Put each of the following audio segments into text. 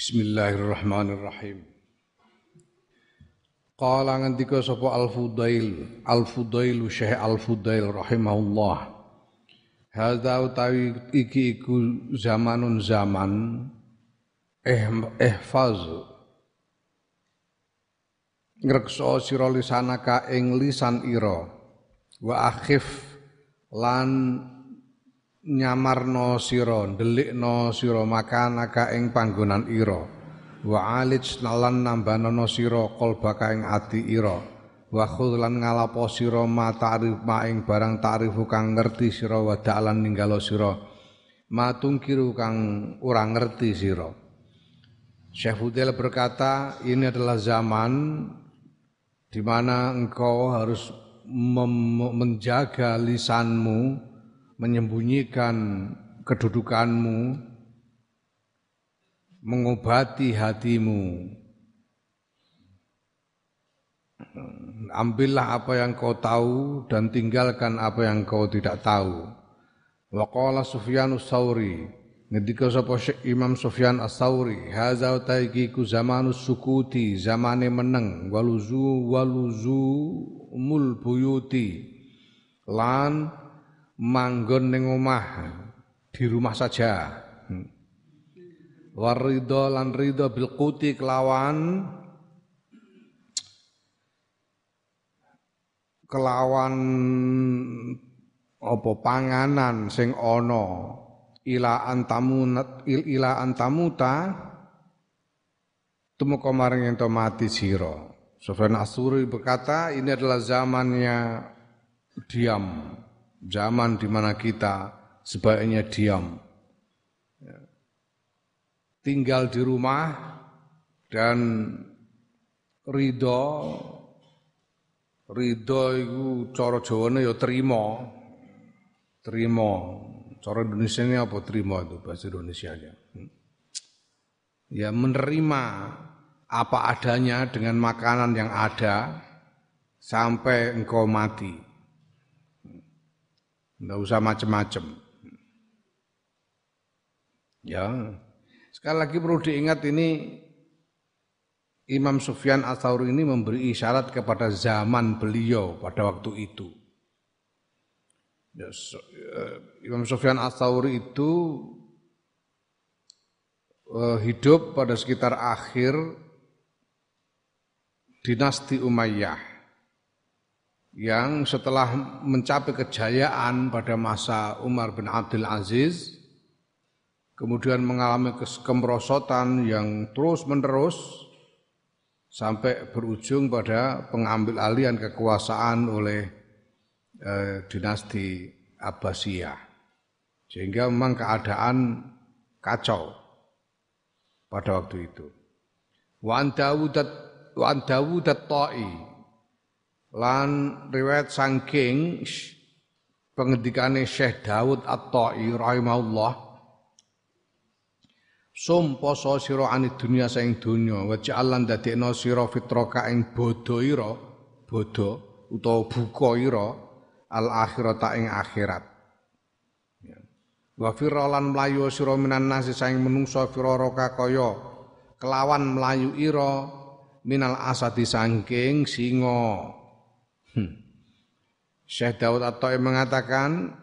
Bismillahirrahmanirrahim. Qala ngendika sapa Al-Fudail, Al-Fudail Syekh Al-Fudail rahimahullah. Hadza utawi iki iku zamanun zaman eh ihfaz ngrekso sira lisanaka ing lisan ira wa akhif lan nyamarno sira ndelikno sira makanaka ing panggonan ira. Wa alij lan nambanono sira qalbaka ing ati ira. Wa khudlan ngalapo sira ma ta'rif ma ing barang ta'rifu kang ngerti sira wa da'lan ninggalo sira. Ma tungkiru kang ora ngerti sira. Syekh Fudel berkata ini adalah zaman di mana engkau harus menjaga lisanmu menyembunyikan kedudukanmu, mengobati hatimu. Ambillah apa yang kau tahu dan tinggalkan apa yang kau tidak tahu. Wa qala Sufyan sauri ngendika sapa Imam Sufyan As-Sauri, "Hadza taiki ku zamanus sukuti, zamane meneng, waluzu waluzu mul buyuti." Lan manggon ning omah di rumah saja. Hmm. Warido lan ridho bil quti kelawan kelawan apa panganan sing ana ila antamu ila antamuta tumeka maring ento mati sira. Sufyan Asuri berkata ini adalah zamannya diam zaman di mana kita sebaiknya diam. Ya. Tinggal di rumah dan ridho ridho itu cara Jawane ya terima. Terima. Cara Indonesia ini apa terima itu bahasa Indonesia nya. Hmm. Ya menerima apa adanya dengan makanan yang ada sampai engkau mati. Enggak usah macam-macam. Ya. Sekali lagi perlu diingat ini Imam Sufyan Atsauri ini memberi isyarat kepada zaman beliau pada waktu itu. Ya, eh, Imam Sufyan Atsauri itu uh, hidup pada sekitar akhir dinasti Umayyah yang setelah mencapai kejayaan pada masa Umar bin Abdul Aziz kemudian mengalami kemerosotan yang terus-menerus sampai berujung pada pengambil alian kekuasaan oleh eh, dinasti Abbasiyah sehingga memang keadaan kacau pada waktu itu. Wa an Dawud wa an Dawud tai lan riwayat sangking pengendikane Syekh Daud At-Tai rahimahullah Sum poso sira anid dunya saing donya wa ja'alan dadekno sira fitraka ing bodho ira bodho utawa buka ira al akhirata ing akhirat ya. wa firalan mlayu sira minan nasi saing menungso firaraka kaya kelawan mlayu ira minal asadi sangking singa Hmm. Syekh Daud At-Ta'i mengatakan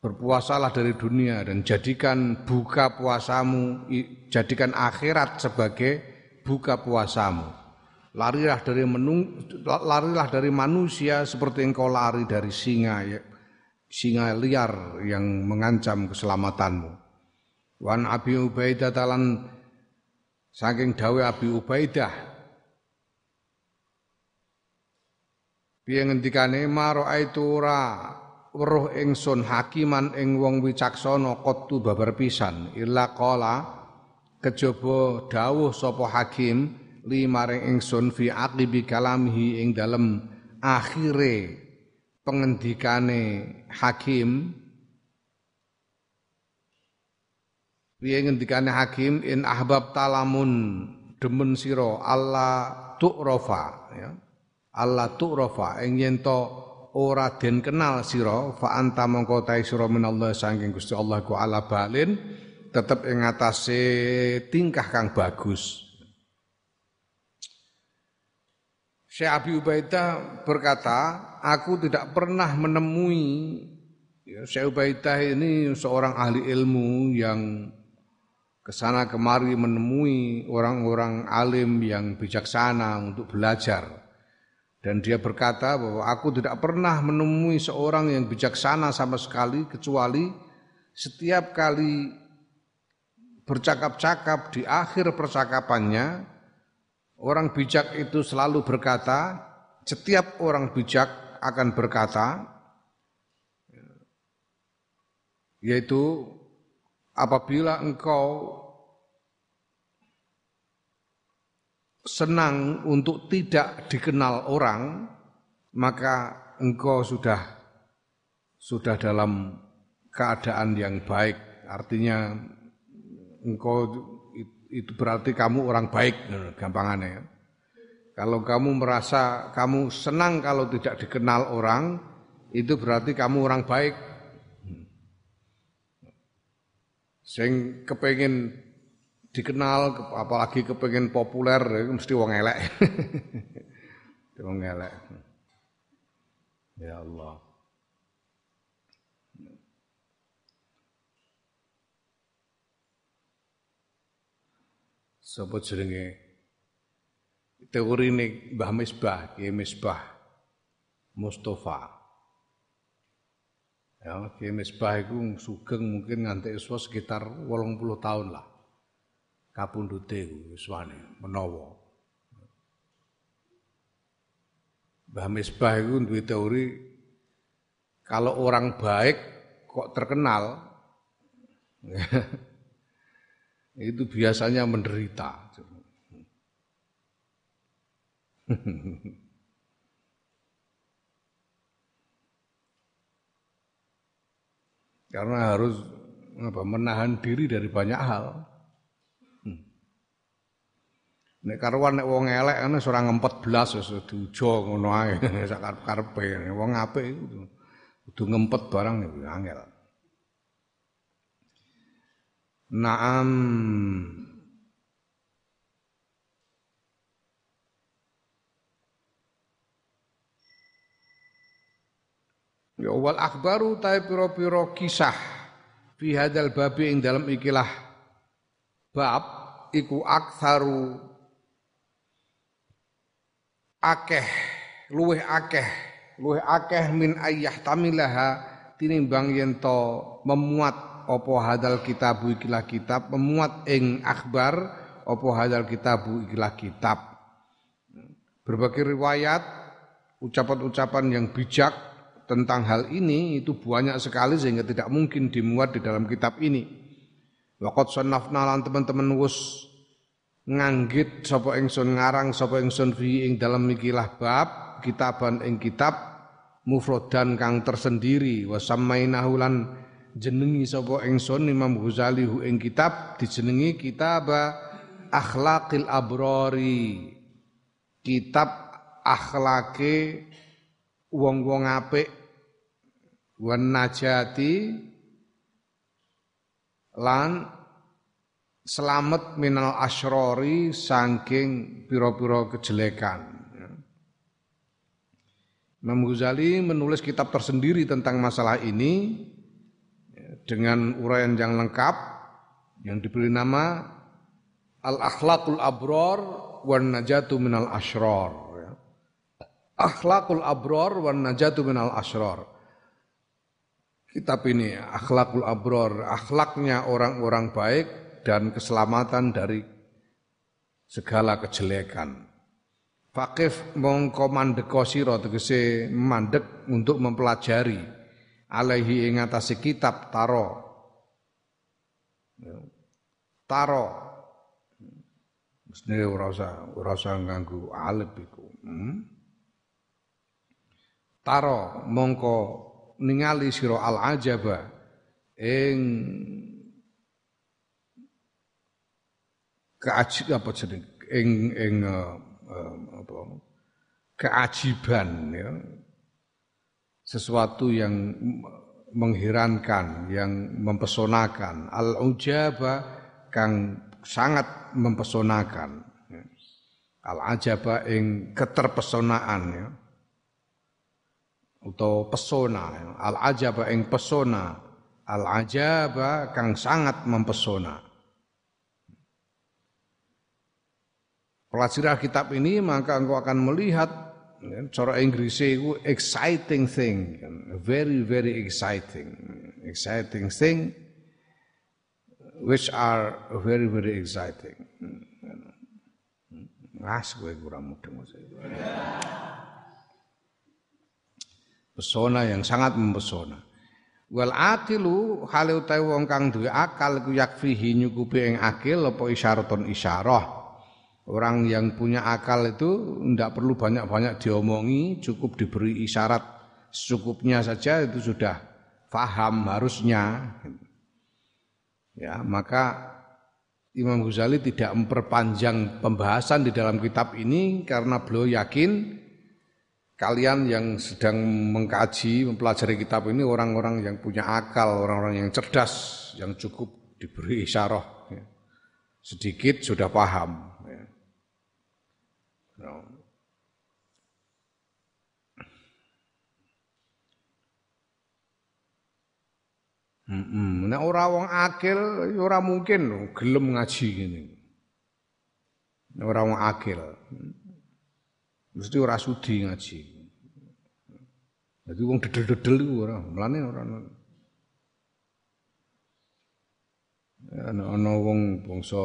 berpuasalah dari dunia dan jadikan buka puasamu jadikan akhirat sebagai buka puasamu. Larilah dari menung, larilah dari manusia seperti engkau lari dari singa ya, singa liar yang mengancam keselamatanmu. Wan Abi Ubaidah talan saking dawe Abi Ubaidah Piye ngendikane maro aitu ora weruh ingsun hakiman ing wong wicaksana qattu babar pisan. Illa qala kejaba dawuh sapa hakim li maring ingsun fi aqibi kalamihi ing dalem akhire pengendikane hakim. Piye ngendikane hakim? In ahbab talamun demen sira Allah tu'rafa ya Allah tu'rafa ing yen to ora den kenal sira fa anta mongko ta sira minallah saking Gusti Allah ku ala balin tetap ing atase tingkah kang bagus. Syekh Abi Ubaidah berkata, aku tidak pernah menemui ya, Syekh Ubaidah ini seorang ahli ilmu yang ke sana kemari menemui orang-orang alim yang bijaksana untuk belajar. Dan dia berkata bahwa aku tidak pernah menemui seorang yang bijaksana sama sekali kecuali setiap kali bercakap-cakap di akhir percakapannya orang bijak itu selalu berkata setiap orang bijak akan berkata yaitu apabila engkau senang untuk tidak dikenal orang maka engkau sudah sudah dalam keadaan yang baik artinya engkau itu berarti kamu orang baik, gampangannya ya. Kalau kamu merasa kamu senang kalau tidak dikenal orang, itu berarti kamu orang baik. Sing kepengen dikenal, apalagi kepengen populer, itu mesti wong elek. wong elek. Ya Allah. sapa jenenge teori ini Mbah Misbah, Ki Misbah Mustafa. Ya, Ki Misbah iku sugeng mungkin nganti iswa sekitar 80 tahun lah. Kapundhute iswane menawa. Mbah Misbah itu duwe teori kalau orang baik kok terkenal itu biasanya menderita. Karena harus apa, menahan diri dari banyak hal. Nek karuan nek wong elek ora ngempet blas wis diujo ngono ae sak karepe. Wong apik itu kudu ngempet barang niku angel. Naam. Ya wal akhbaru ta pira-pira kisah fi hadzal babi ing dalam ikilah bab iku aktsaru akeh luweh akeh luweh akeh min ayyah tamilaha tinimbang yen to memuat opo hadal kitabu ikilah kitab memuat ing akhbar opo hadal kitabu ikilah kitab. Berbagai riwayat ucapan-ucapan yang bijak tentang hal ini itu banyak sekali sehingga tidak mungkin dimuat di dalam kitab ini. Waqad sannafna lan teman-teman wus nganggit sapa ingsun ngarang sapa ingsun fi ing dalam ikilah bab kitaban ing kitab mufrodan kang tersendiri wasamainahu lan jenengi sapa ingsun Imam Ghazali hu ing kitab dijenengi kitab Akhlaqil Abrori. Kitab akhlake wong-wong apik wan najati lan selamat minal asyrori saking pira-pira kejelekan. Imam Ghazali menulis kitab tersendiri tentang masalah ini dengan uraian yang lengkap yang diberi nama Al-Akhlaqul Abror wan Najatu minal Ashror. Ya. Akhlaqul Abror wan Najatu minal Ashror. Kitab ini Akhlaqul Abror, akhlaknya orang-orang baik dan keselamatan dari segala kejelekan. Fakif mongko mandeko sira tegese mandek untuk mempelajari alaihi ing atase kitab taro ya. taro mesti ora usah ora usah iku hmm? taro mongko ningali sira al ajaba ing keajib apa jeneng ing ing uh, uh, apa keajiban ya sesuatu yang mengherankan, yang mempesonakan. Al-ujaba kang sangat mempesonakan. Al-ajaba ing keterpesonaan ya. Atau pesona, ya. al-ajaba ing pesona, al-ajaba kang sangat mempesona. Pelajari kitab ini maka engkau akan melihat cara Inggrisnya itu exciting thing, very very exciting, exciting thing, which are very very exciting. Ngas gue kurang mudeng Pesona yang sangat mempesona. Wal aqilu hale utawi wong kang duwe akal iku yakfihi nyukupi ing akil apa isyaraton isyarah Orang yang punya akal itu tidak perlu banyak-banyak diomongi, cukup diberi isyarat secukupnya saja itu sudah faham harusnya. Ya, maka Imam Ghazali tidak memperpanjang pembahasan di dalam kitab ini karena beliau yakin kalian yang sedang mengkaji, mempelajari kitab ini orang-orang yang punya akal, orang-orang yang cerdas, yang cukup diberi isyarah. Ya. Sedikit sudah paham. Hmm, nek ora wong akil ya ora mungkin gelem ngaji ngene. Nek ora wong akil. Mesti ora sudi ngaji. Jadi wong dedel-dedel iku ora, mlane ora ana ana wong bangsa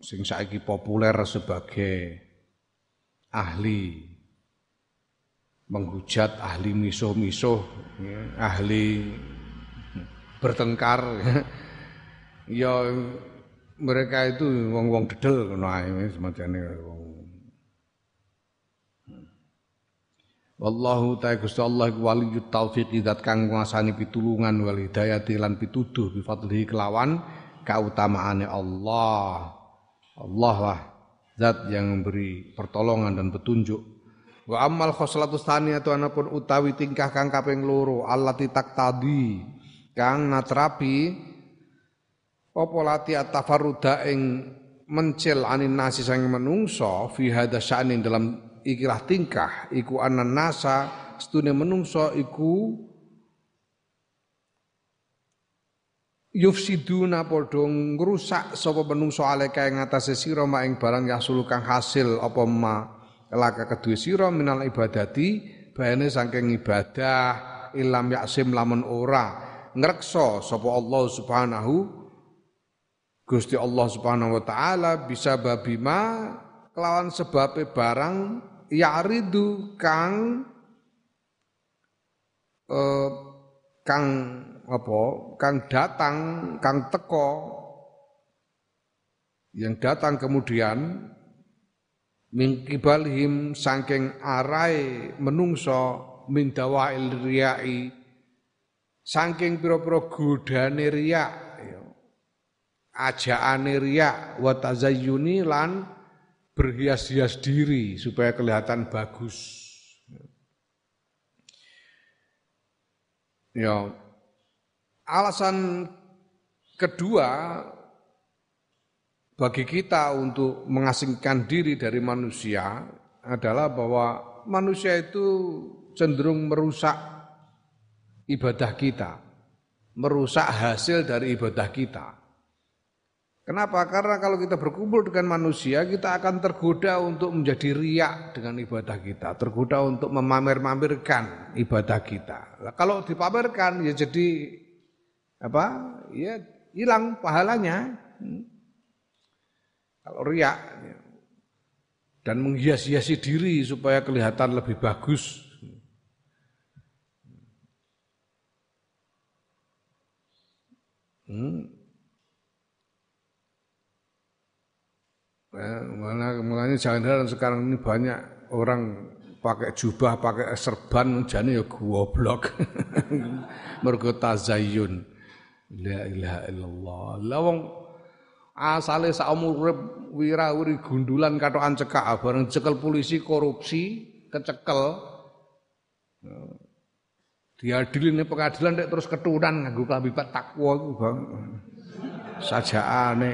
sing saiki populer sebagai ahli menghujat ahli misuh-misuh, ahli bertengkar. ya mereka itu wong-wong dedel ngono ae semacane wong. Wallahu ta'ala Gusti Allah waliyut taufiq zat kang nguasani pitulungan wal hidayati lan pituduh bi fadlihi kelawan kautamaane Allah. Allah lah zat yang memberi pertolongan dan petunjuk. Wa amal khoslatu atau anapun utawi tingkah kang kaping loro allati tadi kang natrapi apa lati atafarruda ing mencil anin nasi sang menungso fi hadza sya'nin dalam ikilah tingkah iku anan nasa stune menungso iku yufsiduna padha ngrusak sapa menungso aleka ing atase sira ing barang yasulu kang hasil apa ma laka kedua sira minal ibadati bayane saking ibadah ilam yaksim lamun ora ngrekso sapa Allah Subhanahu Gusti Allah Subhanahu wa taala bisa babima kelawan sebabe barang ya'ridu kang eh, kang apa kang datang kang teko yang datang kemudian min kibalhim saking arai menungso min dawail riyai. Saking pira-pira godane riya ya. ajaane riya wa lan berhias-hias diri supaya kelihatan bagus. Ya alasan kedua bagi kita untuk mengasingkan diri dari manusia adalah bahwa manusia itu cenderung merusak ibadah kita, merusak hasil dari ibadah kita. Kenapa? Karena kalau kita berkumpul dengan manusia, kita akan tergoda untuk menjadi riak dengan ibadah kita, tergoda untuk memamer-mamerkan ibadah kita. Kalau dipamerkan ya jadi apa? Ya hilang pahalanya. Hmm. Kalau riak dan menghias-hiasi diri supaya kelihatan lebih bagus. Hmm. Ya, mana mulanya jangan heran sekarang ini banyak orang pakai jubah, pakai serban, jadi ya goblok. Mergo tazayyun. La ilaha illallah. Lawang asale saumur urip wirawiri gundulan katokan cekak ah, bareng cekel polisi korupsi kecekel Diadili nih pengadilan dek terus keturunan nganggo klambi takwa iku bang. Sajaane.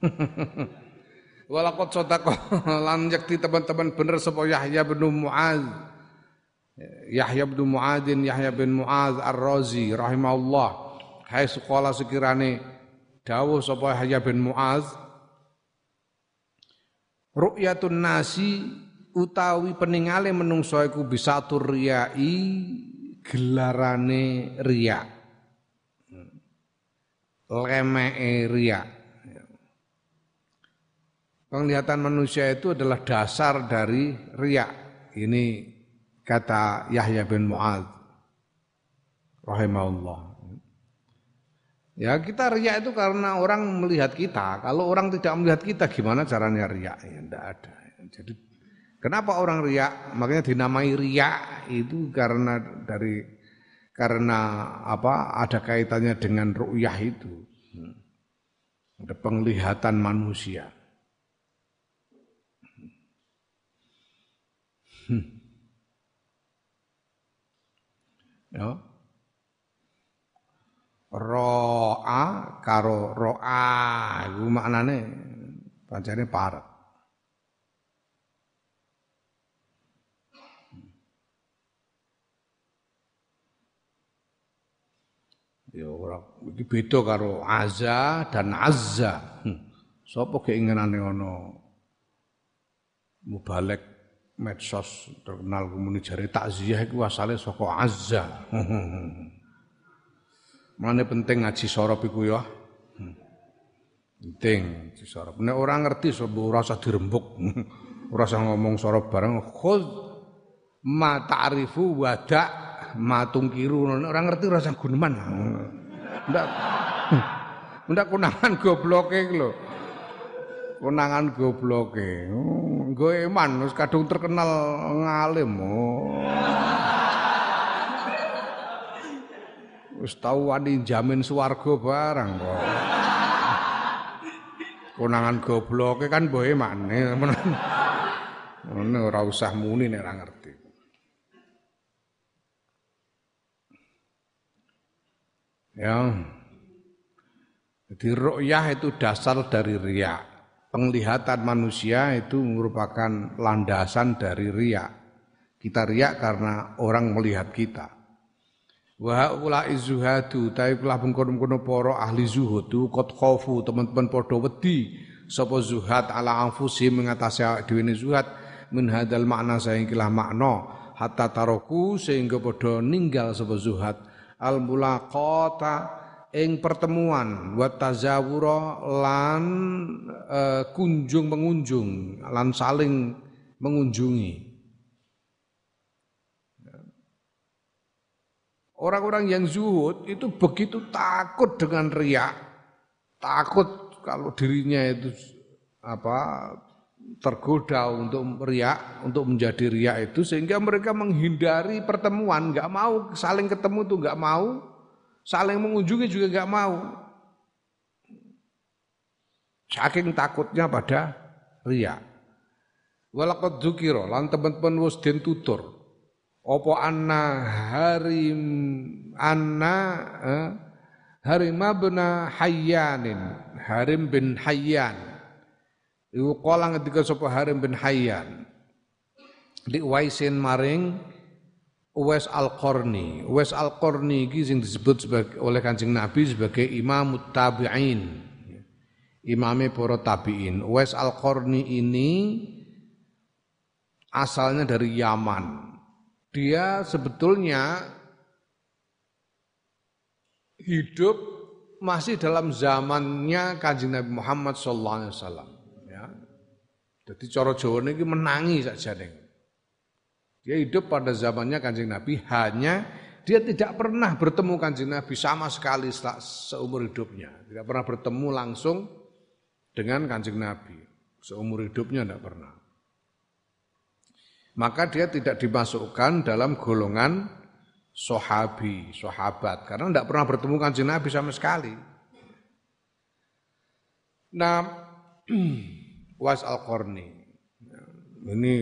Walakot sodako lan yakti teman-teman bener sapa Yahya bin Muaz. Yahya bin Muadzin Yahya bin Muaz Ar-Razi rahimahullah. Hai sekolah sekirane dawuh sapa Yahya bin Muaz Ru'yatun nasi utawi peningale menungso iku bisa riyai gelarane riya. Lemeke riya. Penglihatan manusia itu adalah dasar dari riak. Ini kata Yahya bin Mu'ad rahimahullah. Ya kita riak itu karena orang melihat kita. Kalau orang tidak melihat kita gimana caranya riak? Ya tidak ada. Jadi kenapa orang riak? Makanya dinamai riak itu karena dari karena apa ada kaitannya dengan ru'yah itu. Ada penglihatan manusia. Hmm. Ya. Ro'a karo ro'a iku maknane pancene parek. Ya ora iki beda karo azza dan azza. Hmm. Sapa keinginane ana mubalek medsos terkenal kemuni jari takziah itu asalnya saka azza. Mana penting ngaji sorop iku ya. Penting ngaji sorop. Nek orang ngerti sebab ora usah dirembuk. ora ngomong sorop bareng khud ma ta'rifu wada ma tungkiru. Orang ngerti ora usah guneman. Ndak ndak kunangan gobloke iki lho. Konangan gobloke. Oh, nggo eman wis kadung terkenal ngalim. Oh. Wis tau wani jamin swarga barang kok. Konangan gobloke kan boe mane. Ngono ora usah muni nek ora ngerti. Ya. Jadi ru'yah itu dasar dari riak penglihatan manusia itu merupakan landasan dari riak. Kita riak karena orang melihat kita. Wa ula izuhadu tapi kula bengkono-kono para ahli zuhud kot khofu teman-teman padha wedi sapa zuhad ala anfusi mengatasi dhewe zuhad min hadal makna saingkilah makna hatta taroku sehingga padha ninggal sapa zuhad al mulaqata ing pertemuan wa tazawura lan uh, kunjung mengunjung lan saling mengunjungi Orang-orang yang zuhud itu begitu takut dengan riak, takut kalau dirinya itu apa tergoda untuk riak, untuk menjadi riak itu sehingga mereka menghindari pertemuan, nggak mau saling ketemu tuh nggak mau, saling mengunjungi juga gak mau. Saking takutnya pada ria. Walakot dzukira lan teman-teman wis den tutur. Apa anna harim anna eh, harim abna hayyanin harim bin hayyan iku kala ketika sapa harim bin hayyan di waisin maring Uwais Al-Qarni. Uwais Al-Qarni iki sing disebut sebagai oleh Kanjeng Nabi sebagai Imam Tabi'in. Imame para tabi'in. Uwais Al-Qarni ini asalnya dari Yaman. Dia sebetulnya hidup masih dalam zamannya Kanjeng Nabi Muhammad sallallahu alaihi wasallam ya. Jadi cara Jawa ini menangi saja nih. Dia hidup pada zamannya kanjeng Nabi, hanya dia tidak pernah bertemu kanjeng Nabi sama sekali seumur hidupnya. Tidak pernah bertemu langsung dengan kanjeng Nabi. Seumur hidupnya tidak pernah. Maka dia tidak dimasukkan dalam golongan sohabi, sohabat. Karena tidak pernah bertemu kanjeng Nabi sama sekali. Nah, Was Al-Qarni. Ini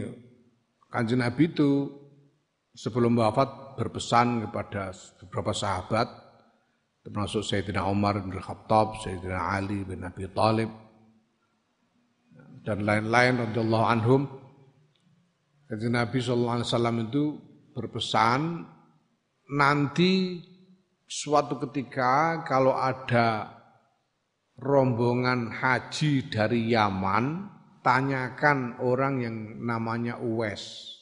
Kanjeng Nabi itu sebelum wafat berpesan kepada beberapa sahabat termasuk Sayyidina Umar bin Khattab, Sayyidina Ali bin Abi Thalib dan lain-lain radhiyallahu anhum. Jadi Nabi sallallahu alaihi wasallam itu berpesan nanti suatu ketika kalau ada rombongan haji dari Yaman, tanyakan orang yang namanya Uwais.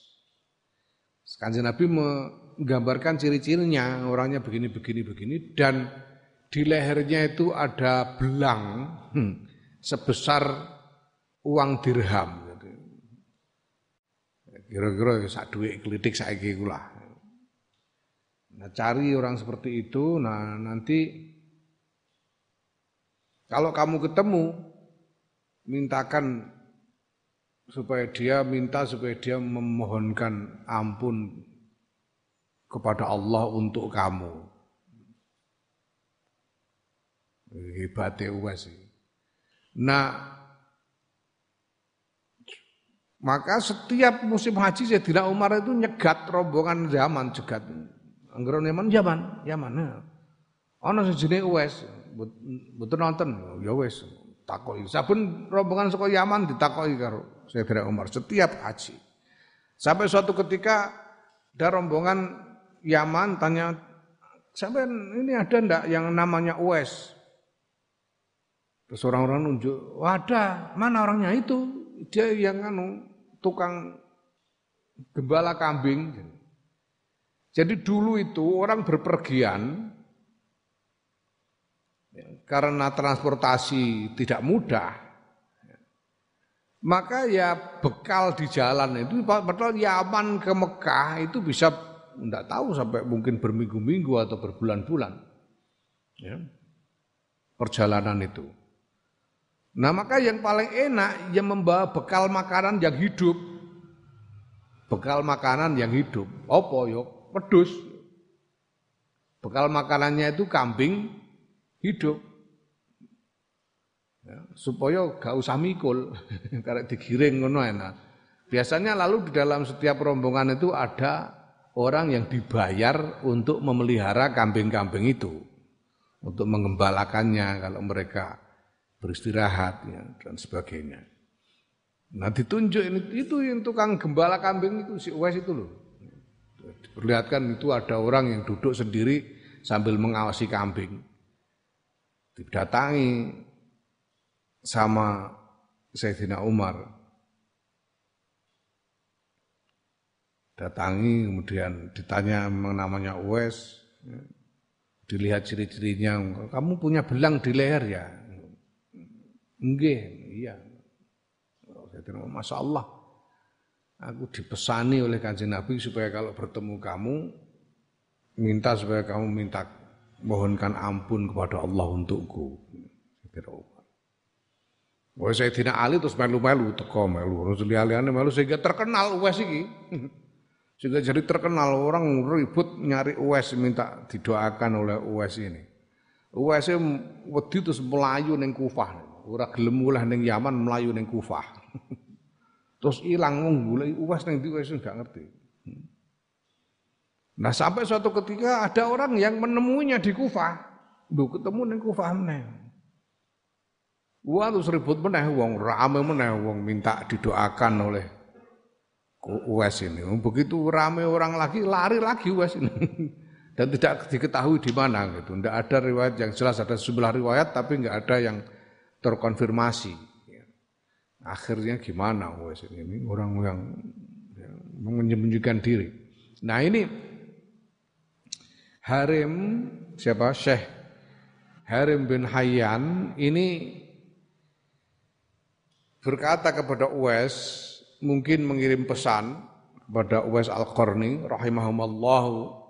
Kanjeng Nabi menggambarkan ciri-cirinya, orangnya begini begini begini dan di lehernya itu ada belang hmm, sebesar uang dirham. Kira-kira sak duit klitik saiki kula. Nah, cari orang seperti itu, nah nanti kalau kamu ketemu mintakan supaya dia minta supaya dia memohonkan ampun kepada Allah untuk kamu. Hebatnya uas Nah, maka setiap musim haji Sayyidina Umar itu nyegat rombongan zaman jegat. Anggaran Yaman Yaman, Yaman. Ana sejenis uas, betul nonton, ya wes takoki. Saben rombongan saka Yaman ditakoki karo Sayyidina Umar setiap haji. Sampai suatu ketika ada rombongan Yaman tanya, sampai ini ada ndak yang namanya Uwais? Terus orang-orang nunjuk, ada, mana orangnya itu? Dia yang anu tukang gembala kambing. Jadi dulu itu orang berpergian karena transportasi tidak mudah, maka ya bekal di jalan itu padahal Yaman ke Mekah itu bisa tidak tahu sampai mungkin berminggu-minggu atau berbulan-bulan. Ya. Perjalanan itu. Nah maka yang paling enak yang membawa bekal makanan yang hidup. Bekal makanan yang hidup. Apa yo? Pedus. Bekal makanannya itu kambing hidup ya, supaya gak usah mikul karena digiring ngono enak. Biasanya lalu di dalam setiap rombongan itu ada orang yang dibayar untuk memelihara kambing-kambing itu, untuk mengembalakannya kalau mereka beristirahat ya, dan sebagainya. Nah ditunjuk ini itu yang tukang gembala kambing itu si Uwais itu loh. Diperlihatkan itu ada orang yang duduk sendiri sambil mengawasi kambing. Didatangi sama Sayyidina Umar. Datangi kemudian ditanya namanya Uwais, ya. dilihat ciri-cirinya, kamu punya belang di leher ya? Enggak, iya. Umar, Masya Allah, aku dipesani oleh kanjeng Nabi supaya kalau bertemu kamu, minta supaya kamu minta mohonkan ampun kepada Allah untukku. Sayyidina Umar. Wah Sayyidina Ali terus melu-melu teko melu. Terus liane melu sehingga terkenal Uwais iki. Sehingga jadi terkenal orang ribut nyari Uwais minta didoakan oleh Uwais ini. Uwais wedi terus melayu ning Kufah. Ora gelem mulih ning Yaman melayu ning Kufah. terus ilang wong golek Uwais ning ndi Uwais enggak ngerti. Nah sampai suatu ketika ada orang yang menemuinya di Kufah. Duh ketemu ning Kufah meneh. Wah terus ribut meneh wong rame meneh wong minta didoakan oleh Uwais ini. Begitu rame orang lagi lari lagi Uwais ini. Dan tidak diketahui di mana gitu. Tidak ada riwayat yang jelas ada sebelah riwayat tapi nggak ada yang terkonfirmasi. Akhirnya gimana Uwais ini? Ini orang yang, yang menyembunyikan diri. Nah ini Harim siapa Syekh Harim bin Hayyan ini berkata kepada Uwais mungkin mengirim pesan kepada Uwais Al-Qarni rahimahumallahu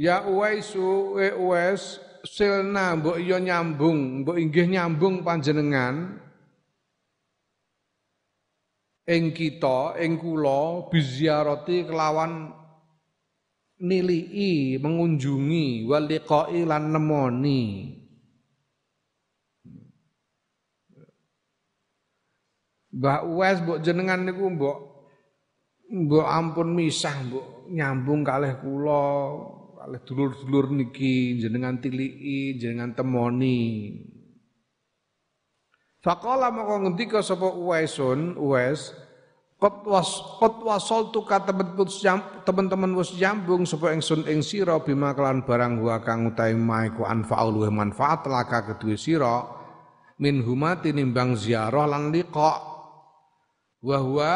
Ya Uwaisu e Uwais silna mbok iya nyambung mbok inggih nyambung panjenengan. Ing kita ing kula biziarati kelawan nilii mengunjungi waliqai lan nemoni. Mbah Uwais mbok jenengan niku mbok mbok ampun misah mbok nyambung kalih kula kalih dulur-dulur niki jenengan tiliki jenengan temoni. Faqala maka ngendika sapa Uwaisun Uwais Qad was qad wasaltu ka teman-teman wis nyambung sapa ingsun ing sira bima kelan barang wa kang utahe maiku anfaul manfaat laka kedue sira min huma tinimbang ziarah lan liqa. Wa huwa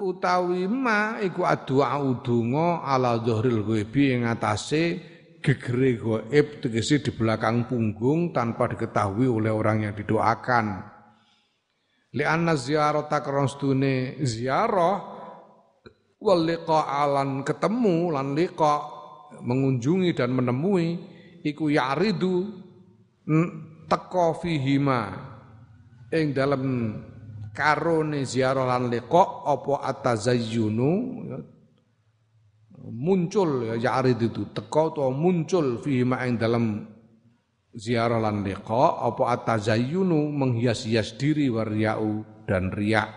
utawi ma iku adua udunga ala dhahril ghaibi ing atase gegere gaib tegese di belakang punggung tanpa diketahui oleh orang yang didoakan. Li anna ziyarata krostune ziarah wal liqa alan ketemu lan liqa mengunjungi dan menemui iku ya'ridu teko fihima ing dalam karone ziarah lan liqa apa atazayyunu ya, muncul ya ya'rid itu teko atau muncul fihima ing dalam ziarah lan liqa apa atazayyunu menghias-hias diri warya'u dan riak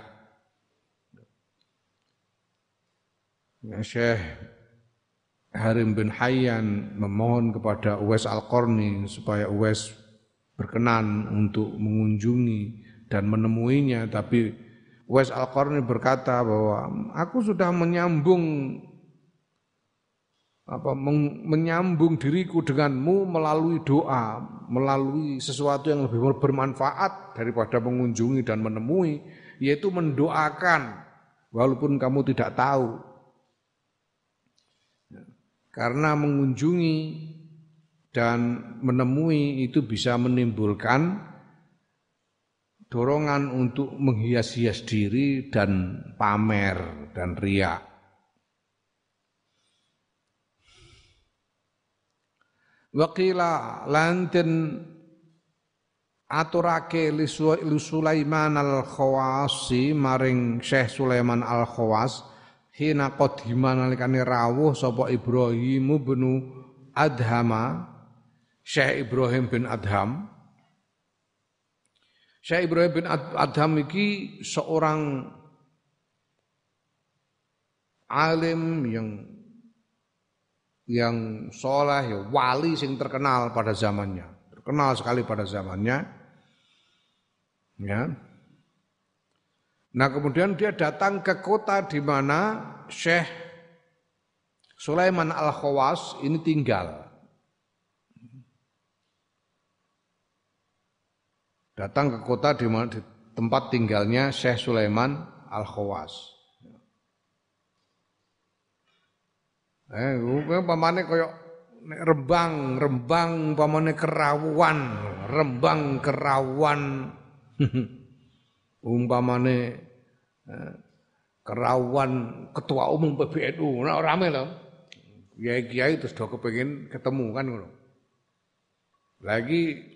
ya Syekh Harim bin Hayyan memohon kepada Uwais Al-Qarni supaya Uwais berkenan untuk mengunjungi dan menemuinya tapi Uwais Al-Qarni berkata bahwa aku sudah menyambung apa menyambung diriku denganmu melalui doa, melalui sesuatu yang lebih bermanfaat daripada mengunjungi dan menemui, yaitu mendoakan walaupun kamu tidak tahu. Karena mengunjungi dan menemui itu bisa menimbulkan dorongan untuk menghias-hias diri dan pamer dan riak. Waqila lanten aturake li Sulaiman al-Khawasi maring Syekh Sulaiman al-Khawas hina qadima nalikane rawuh sapa Ibrahim bin Adhama Syekh Ibrahim bin Adham Syekh Ibrahim bin Adham iki seorang alim yang yang soleh, ya, wali sing terkenal pada zamannya, terkenal sekali pada zamannya. Ya. Nah kemudian dia datang ke kota di mana Syekh Sulaiman al Khawas ini tinggal. Datang ke kota di di tempat tinggalnya Syekh Sulaiman al Khawas. Eh, pamane nek Rembang, Rembang pamane Kerawuan, Rembang Kerawan. umpamane eh, Kerawan ketua umum PBNU, nah rame loh. Kiai-kiai terus do kepengin ketemu kan. Lagi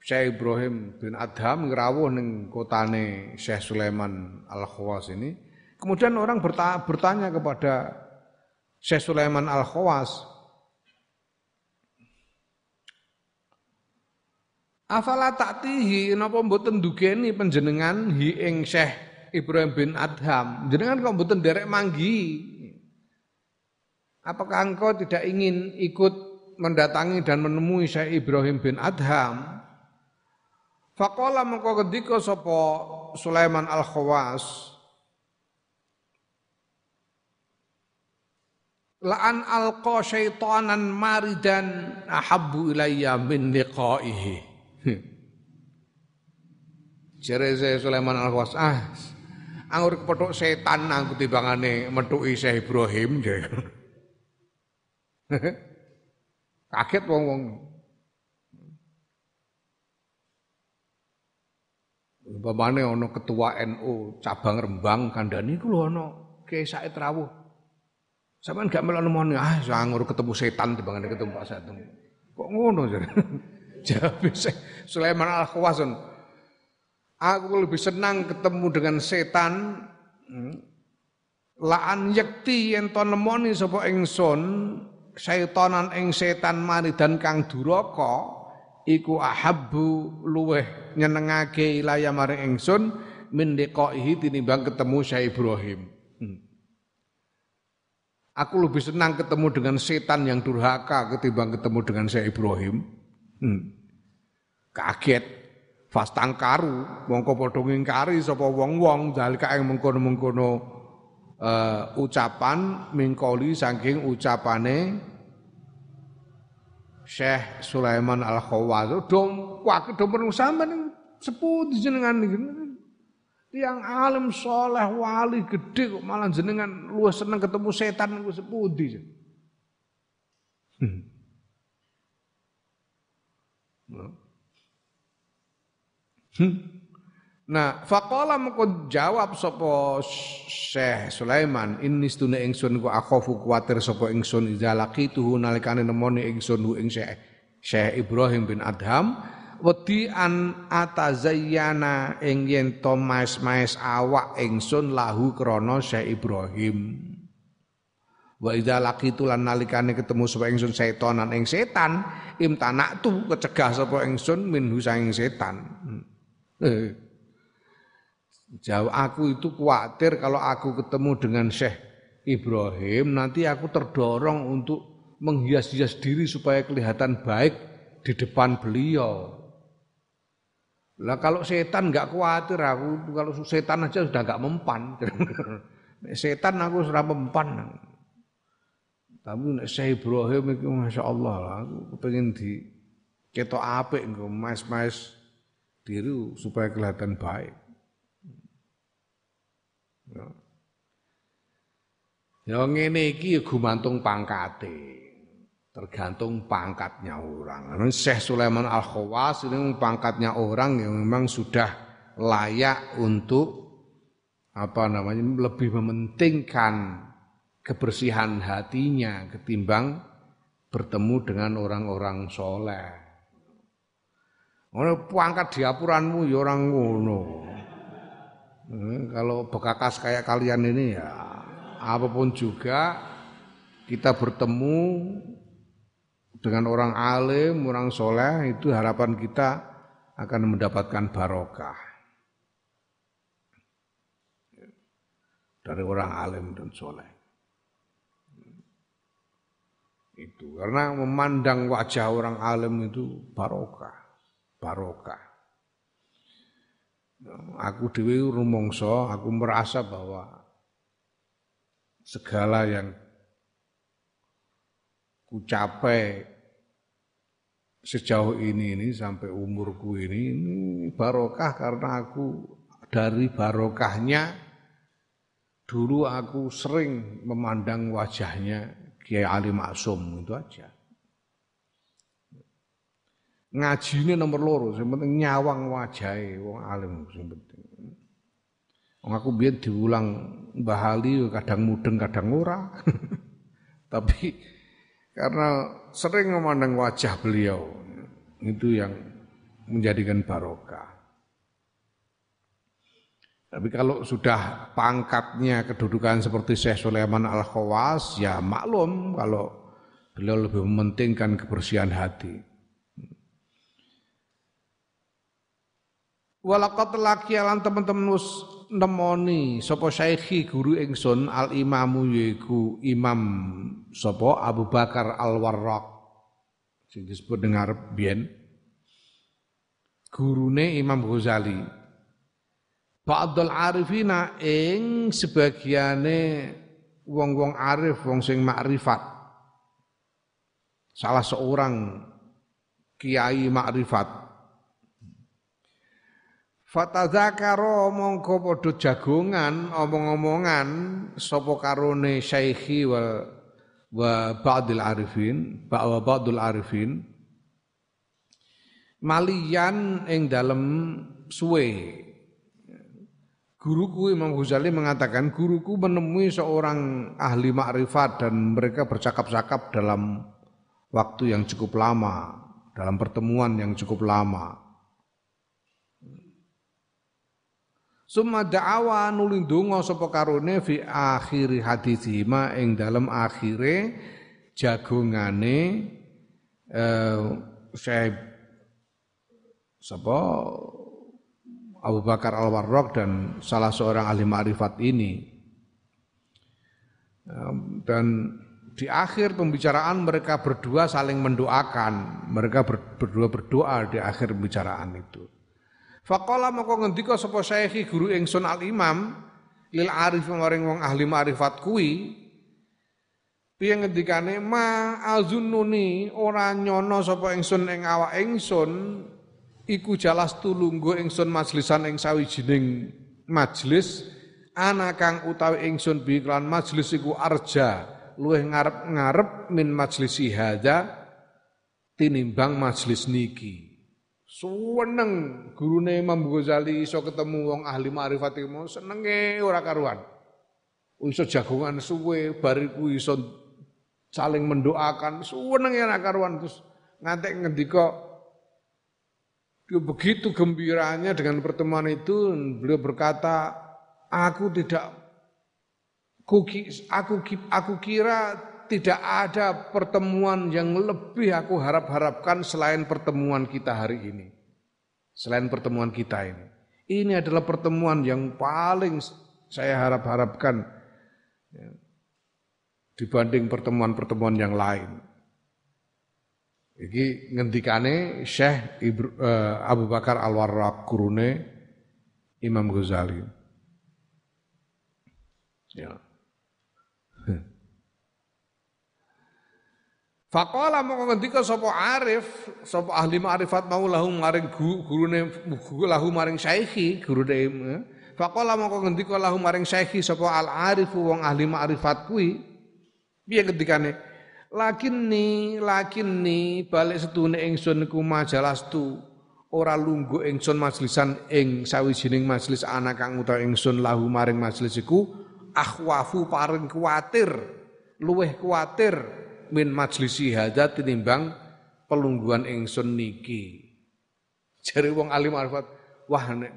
Syekh Ibrahim bin Adham ngerawuh ning kotane Syekh Sulaiman Al-Khawas ini. Kemudian orang bertanya kepada Syekh Sulaiman Al-Khawas Afala taktihi napa mboten dugeni panjenengan hi ing Syekh Ibrahim bin Adham. Jenengan kok mboten derek manggi. Apakah engkau tidak ingin ikut mendatangi dan menemui Syekh Ibrahim bin Adham? Faqala mengko ketika sapa Sulaiman Al-Khawas La'an alqa syaitanan maridan ahabbu ilayya min liqaihi. Jere Sulaiman Al-Khawas, ah anggur kepethuk setan aku timbangane methuki Syekh Ibrahim Kaget wong-wong. Umpamane ana ketua NU cabang Rembang kandhani iku lho ana Kiai Said Rawuh. Sampeyan gak melok nemoni, ah sangur ketemu setan timbangane ketemu Pak Satum. Kok ngono jare? Jawab Sulaiman Al-Khawasun. Aku lebih senang ketemu dengan setan hmm, laan yakti yen to nemoni sapa ingsun syaitanan ing setan dan kang duraka iku ahabbu luweh nyenengake ilaya maring ingsun min liqaihi tinimbang ketemu Syekh Ibrahim. Hmm. Aku lebih senang ketemu dengan setan yang durhaka ketimbang ketemu dengan Syekh Ibrahim. Hmm. Kaget. Fastang karu, mongko padha ngingkari sapa wong-wong dalika ing mengkono-mengkono uh, ucapan mingkoli saking ucapane Syekh Sulaiman Al-Khawwaz. Dom kuwi do menung sampean sepuh jenengan Tiang alim soleh wali gede kok malah jenengan luwes seneng ketemu setan niku sepudi. Hmm. Hmm. Nah, faqala mengko jawab sapa Syekh Sulaiman, ini stune ingsun ku akhafu kuwatir sapa ingsun laqituhu nalikane nemoni ingsun hu ing Syekh Syekh Ibrahim bin Adham wedi an atazayyana ing yen to mais-mais awak ingsun lahu krana Syekh Ibrahim. Wa idza laqitu lan nalikane ketemu sapa ingsun setonan ing setan, imtanaktu kecegah sapa ingsun minhu saing setan. Hmm. Jauh aku itu khawatir kalau aku ketemu dengan Syekh Ibrahim nanti aku terdorong untuk menghias-hias diri supaya kelihatan baik di depan beliau. Lah kalau setan nggak khawatir aku, kalau setan aja sudah nggak mempan. setan aku sudah mempan. Tapi nek Syekh Ibrahim itu masya Allah lah, aku pengen di ketok apik engko mas-mas diri supaya kelihatan baik. Ya. Ya ngene iki ya gumantung pangkate tergantung pangkatnya orang. Syekh Sulaiman Al Khawas ini pangkatnya orang yang memang sudah layak untuk apa namanya lebih mementingkan kebersihan hatinya ketimbang bertemu dengan orang-orang soleh. Ono pangkat diapuranmu ya orang ngono. Hmm, kalau bekakas kayak kalian ini ya apa pun juga kita bertemu dengan orang alim, orang soleh itu harapan kita akan mendapatkan barokah dari orang alim dan soleh. Itu karena memandang wajah orang alim itu barokah, barokah. Aku dewi rumongso, aku merasa bahwa segala yang ku capai sejauh ini ini sampai umurku ini ini barokah karena aku dari barokahnya dulu aku sering memandang wajahnya Kiai Ali Maksum itu aja. Ngaji ini nomor loro, yang penting nyawang wajahnya wong alim yang penting. Wong aku biar diulang bahali kadang mudeng kadang ora. Tapi karena sering memandang wajah beliau itu yang menjadikan barokah. Tapi kalau sudah pangkatnya kedudukan seperti Syekh Sulaiman Al Khawas, ya maklum kalau beliau lebih mementingkan kebersihan hati. Walakat laki alam teman-teman nemoni sapa syaikhi guru ingsun al imamu yaiku imam sapa Abu Bakar al Warraq sing disebut dengar bien gurune Imam Ghazali. Ba'dul arifina ing sebagiane wong-wong arif wong sing makrifat. Salah seorang kiai makrifat Fatadzakaro mongko padha jagongan omong-omongan sapa karone syaikhi wa wa ba'dil arifin wa ba'dul arifin malian ing dalem suwe Guruku Imam Ghazali mengatakan guruku menemui seorang ahli makrifat dan mereka bercakap-cakap dalam waktu yang cukup lama, dalam pertemuan yang cukup lama. Summa da'awa nuli donga sapa karone fi akhiri hadisima ing dalam akhire jagongane eh Syekh Abu Bakar Al-Warraq dan salah seorang ahli ma'rifat ini dan di akhir pembicaraan mereka berdua saling mendoakan. Mereka berdua berdoa di akhir pembicaraan itu. Faqala moko ngendika sapa syekhi guru ingsun al imam lil arif maring wong ahli ma'rifat kuwi piye ngendikane ma azunnuni ora nyono sapa ingsun ing awak ingsun iku jalas tulunggo ingsun majlisan ing sawijining majlis ana kang utawi ingsun bi majlis iku arja luwih ngarep-ngarep min majlis hadza tinimbang majlis niki. Suweneng gurune Imam Ghazali iso ketemu wong ahli ma'rifat ilmu senenge ora karuan. Iso jagongan suwe bariku iso saling mendoakan suwenenge ora karuan terus ngantek ngendika begitu gembiranya dengan pertemuan itu beliau berkata aku tidak Aku, aku kira tidak ada pertemuan yang lebih aku harap-harapkan selain pertemuan kita hari ini. Selain pertemuan kita ini. Ini adalah pertemuan yang paling saya harap-harapkan ya, dibanding pertemuan-pertemuan yang lain. Iki ngendikane Syekh uh, Abu Bakar Al-Warraq Imam Ghazali. Ya. Faqala mongko ngendika sapa arif, sapa ahli ma'rifat mau lahu maring gurune lahu maring syaihi, gurune eh. Faqala mongko ngendika lahu maring syaihi sapa al arif wong ahli ma'rifat kuwi. Piye ngendikane? Lakinni lakinni balik setune ingsun iku majalastu ora lungguh ingsun majlisan ing sawijining majlis anak kang utawa ingsun lahu maring majlis iku akhwafu paring kuatir luweh kuatir min majlisi hadza tinimbang pelungguan ingsun niki. Jare wong alim arifat, wah nek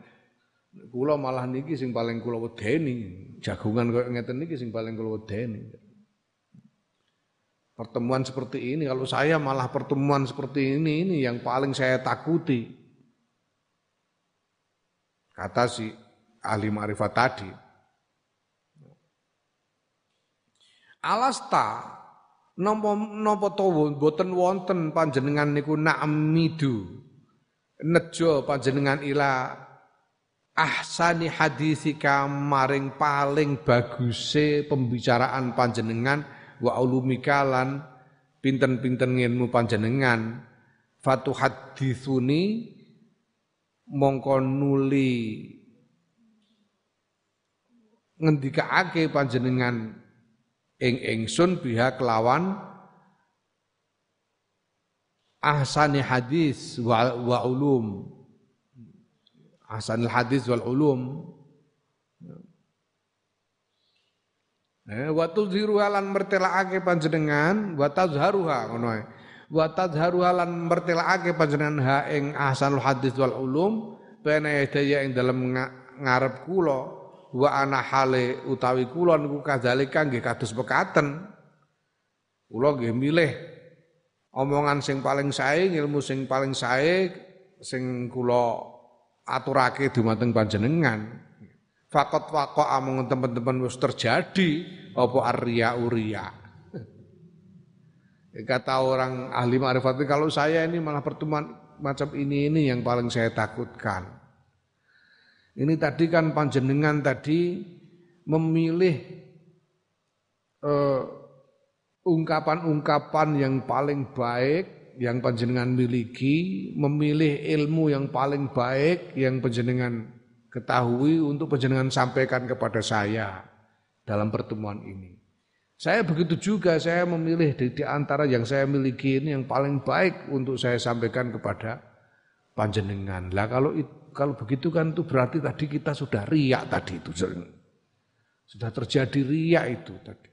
kula malah niki sing paling kula wedeni, jagungan koyo ngeten niki sing paling kula wedeni. Pertemuan seperti ini, kalau saya malah pertemuan seperti ini, ini yang paling saya takuti. Kata si ahli ma'rifat tadi. Alasta Napa napa to boten wonten panjenengan niku na'midu nejo panjenengan ila ahsani hadisika maring paling baguse pembicaraan panjenengan wa ulumikalan pinten-pinten ilmu panjenengan. Fatu hadithuni mongko nuli ngendikaake panjenengan ing ingsun biha kelawan ahsani hadis wa, wa ulum. Ahsanil hadis wal ulum. Eh, wa tuzhiruha lan panjenengan wa tazharuha ngono ae. Wa tazharuha lan panjenengan ha ing ahsanul hadis wal ulum bena daya ing dalem ngarep kula wa ana hale utawi kula niku kadzalika nggih kados pekaten. Kula nggih milih omongan sing paling sae, ilmu sing paling sae sing kula aturake dumateng panjenengan. Fakot fakot among teman-teman wis terjadi apa arya uria. Kata orang ahli ma'rifat kalau saya ini malah pertemuan macam ini ini yang paling saya takutkan. Ini tadi kan panjenengan tadi memilih eh, ungkapan-ungkapan yang paling baik yang panjenengan miliki, memilih ilmu yang paling baik yang panjenengan ketahui untuk panjenengan sampaikan kepada saya dalam pertemuan ini. Saya begitu juga, saya memilih di, di antara yang saya miliki ini yang paling baik untuk saya sampaikan kepada panjenengan. Lah kalau itu kalau begitu kan itu berarti tadi kita sudah riak tadi itu sudah terjadi riak itu tadi.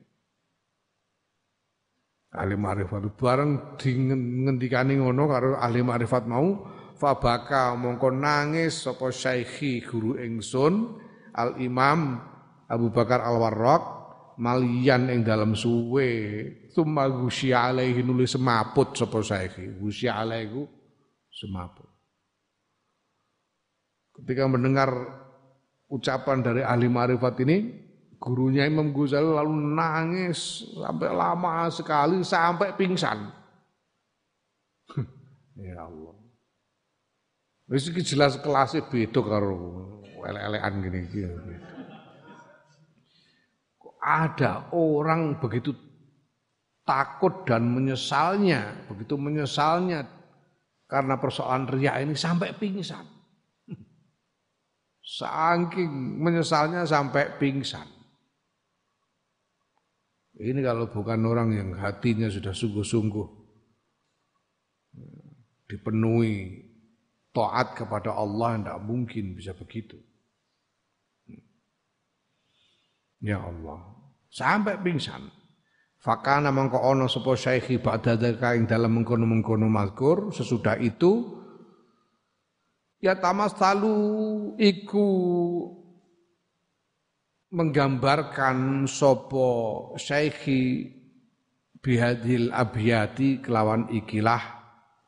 Ahli ma'rifat. Bareng dingendikani ngono karo ahli ma'rifat mau fabaka mongko nangis sapa syaikhi guru ingsun Al Imam Abu Bakar Al Warraq malian ing dalam suwe. Summa gusya alaihi nulis semaput sapa syaikhi. Gusya alaihi semaput Ketika mendengar ucapan dari ahli marifat ini, gurunya Imam Ghazali lalu nangis sampai lama sekali sampai pingsan. ya Allah. Wis jelas kelasnya beda karo elek-elekan gini gitu. Kok ada orang begitu takut dan menyesalnya, begitu menyesalnya karena persoalan riak ini sampai pingsan. Saking menyesalnya sampai pingsan. Ini kalau bukan orang yang hatinya sudah sungguh-sungguh dipenuhi taat kepada Allah tidak mungkin bisa begitu. Ya Allah, sampai pingsan. Fakana mangko ono sapa syekhi ba'da dalam mengkono-mengkono mazkur sesudah itu ya tamas talu iku menggambarkan sopo syekhi bihadil abiyati kelawan ikilah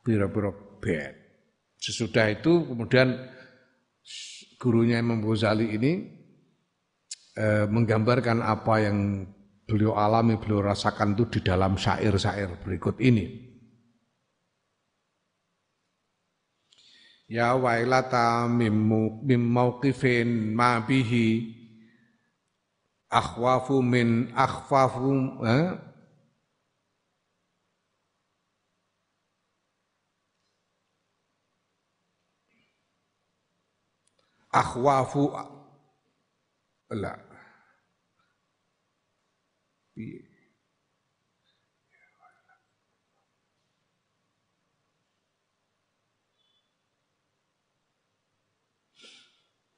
biro-biro bed. Sesudah itu kemudian gurunya Imam Ghazali ini eh, menggambarkan apa yang beliau alami, beliau rasakan itu di dalam syair-syair berikut ini. Ya wailata mim mauqifin ma bihi. Akhwafu min akhwafu eh? akhwafu la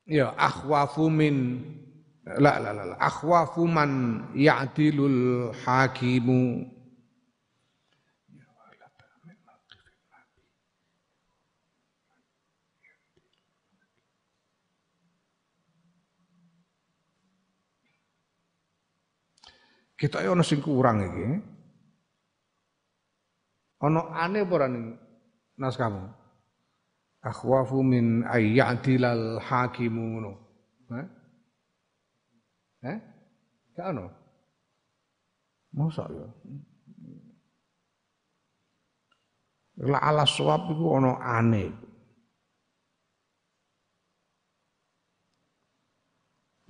Ya akhwafu min la la la, la. akhwafu man ya'dilul hakimu Kita ono sing kurang iki. Ono aneh apa naskahmu? Akhwafu min ayyadilal hakimu ngono. Hah? Eh? Gak ono. Masa ya? La ala suap iku ono aneh.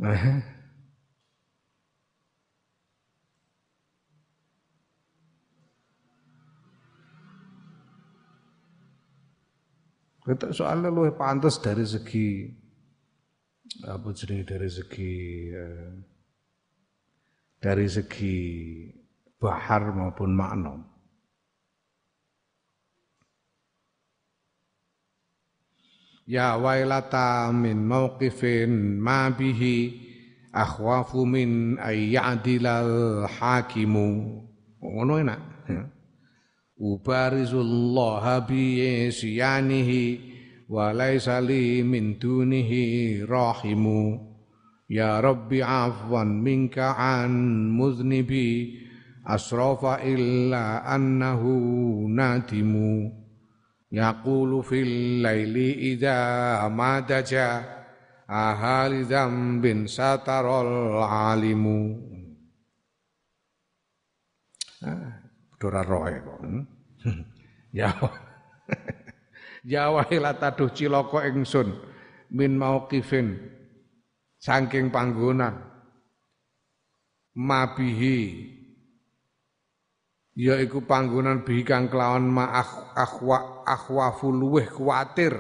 Eh? Kita soalnya lu pantas dari segi apa jenenge dari segi eh, dari segi bahar maupun makna. Ya wailata min mauqifin ma bihi akhwafu min ayyadilal hakimu. Ngono enak. Ya ubarizullah bi isyanihi wa laisa li min dunihi rahimu. Ya rabbi afwan minka an muznibi asrafa illa annahu nadimu. Yaqulu fil laili idza madaja ahali dzambin satarol alimu. Dora roe kok. Ya. Ya wahila taduh cilaka ingsun min mauqifin saking panggonan mabihi yaiku panggonan bihi kang kelawan ma akhwa akhwafu luweh kuatir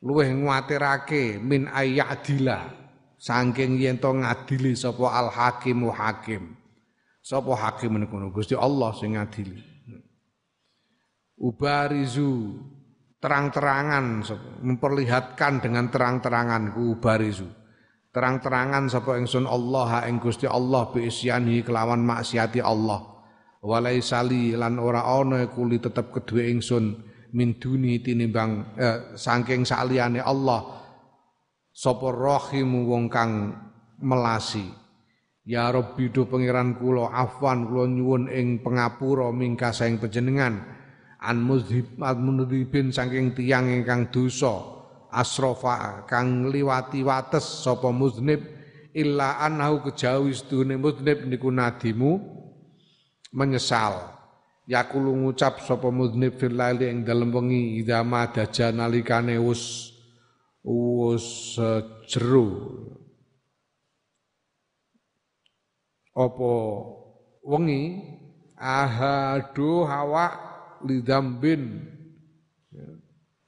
luweh nguatirake min ayadila saking yen to ngadili sapa al hakimu hakim sapa hakim niku Gusti Allah sing ngadili. Ubarizu terang-terangan memperlihatkan dengan terang-terangan ku ubarizu. Terang-terangan sapa ingsun Allah ing Gusti Allah bi kelawan maksiati Allah. Walai sali lan ora ana kuli tetep kedue ingsun min duni tinimbang eh, saking saliyane Allah. Sapa rahimu wong kang melasi ya rabbi do pangeran kula afwan kula nyuwun ing pengapura mingka saing panjenengan. An muzhib mudhibin saking tiang ingkang dosa. Asrofa kang liwati wates sapa muznib illa annahu kejawi sedune mudnib niku nadimu. Menyesal. Yakulu ngucap sapa mudnib fil laili ing dalem wengi idza madaja nalikane wis wis jeru apa wengi? Ahadu hawa lidambin.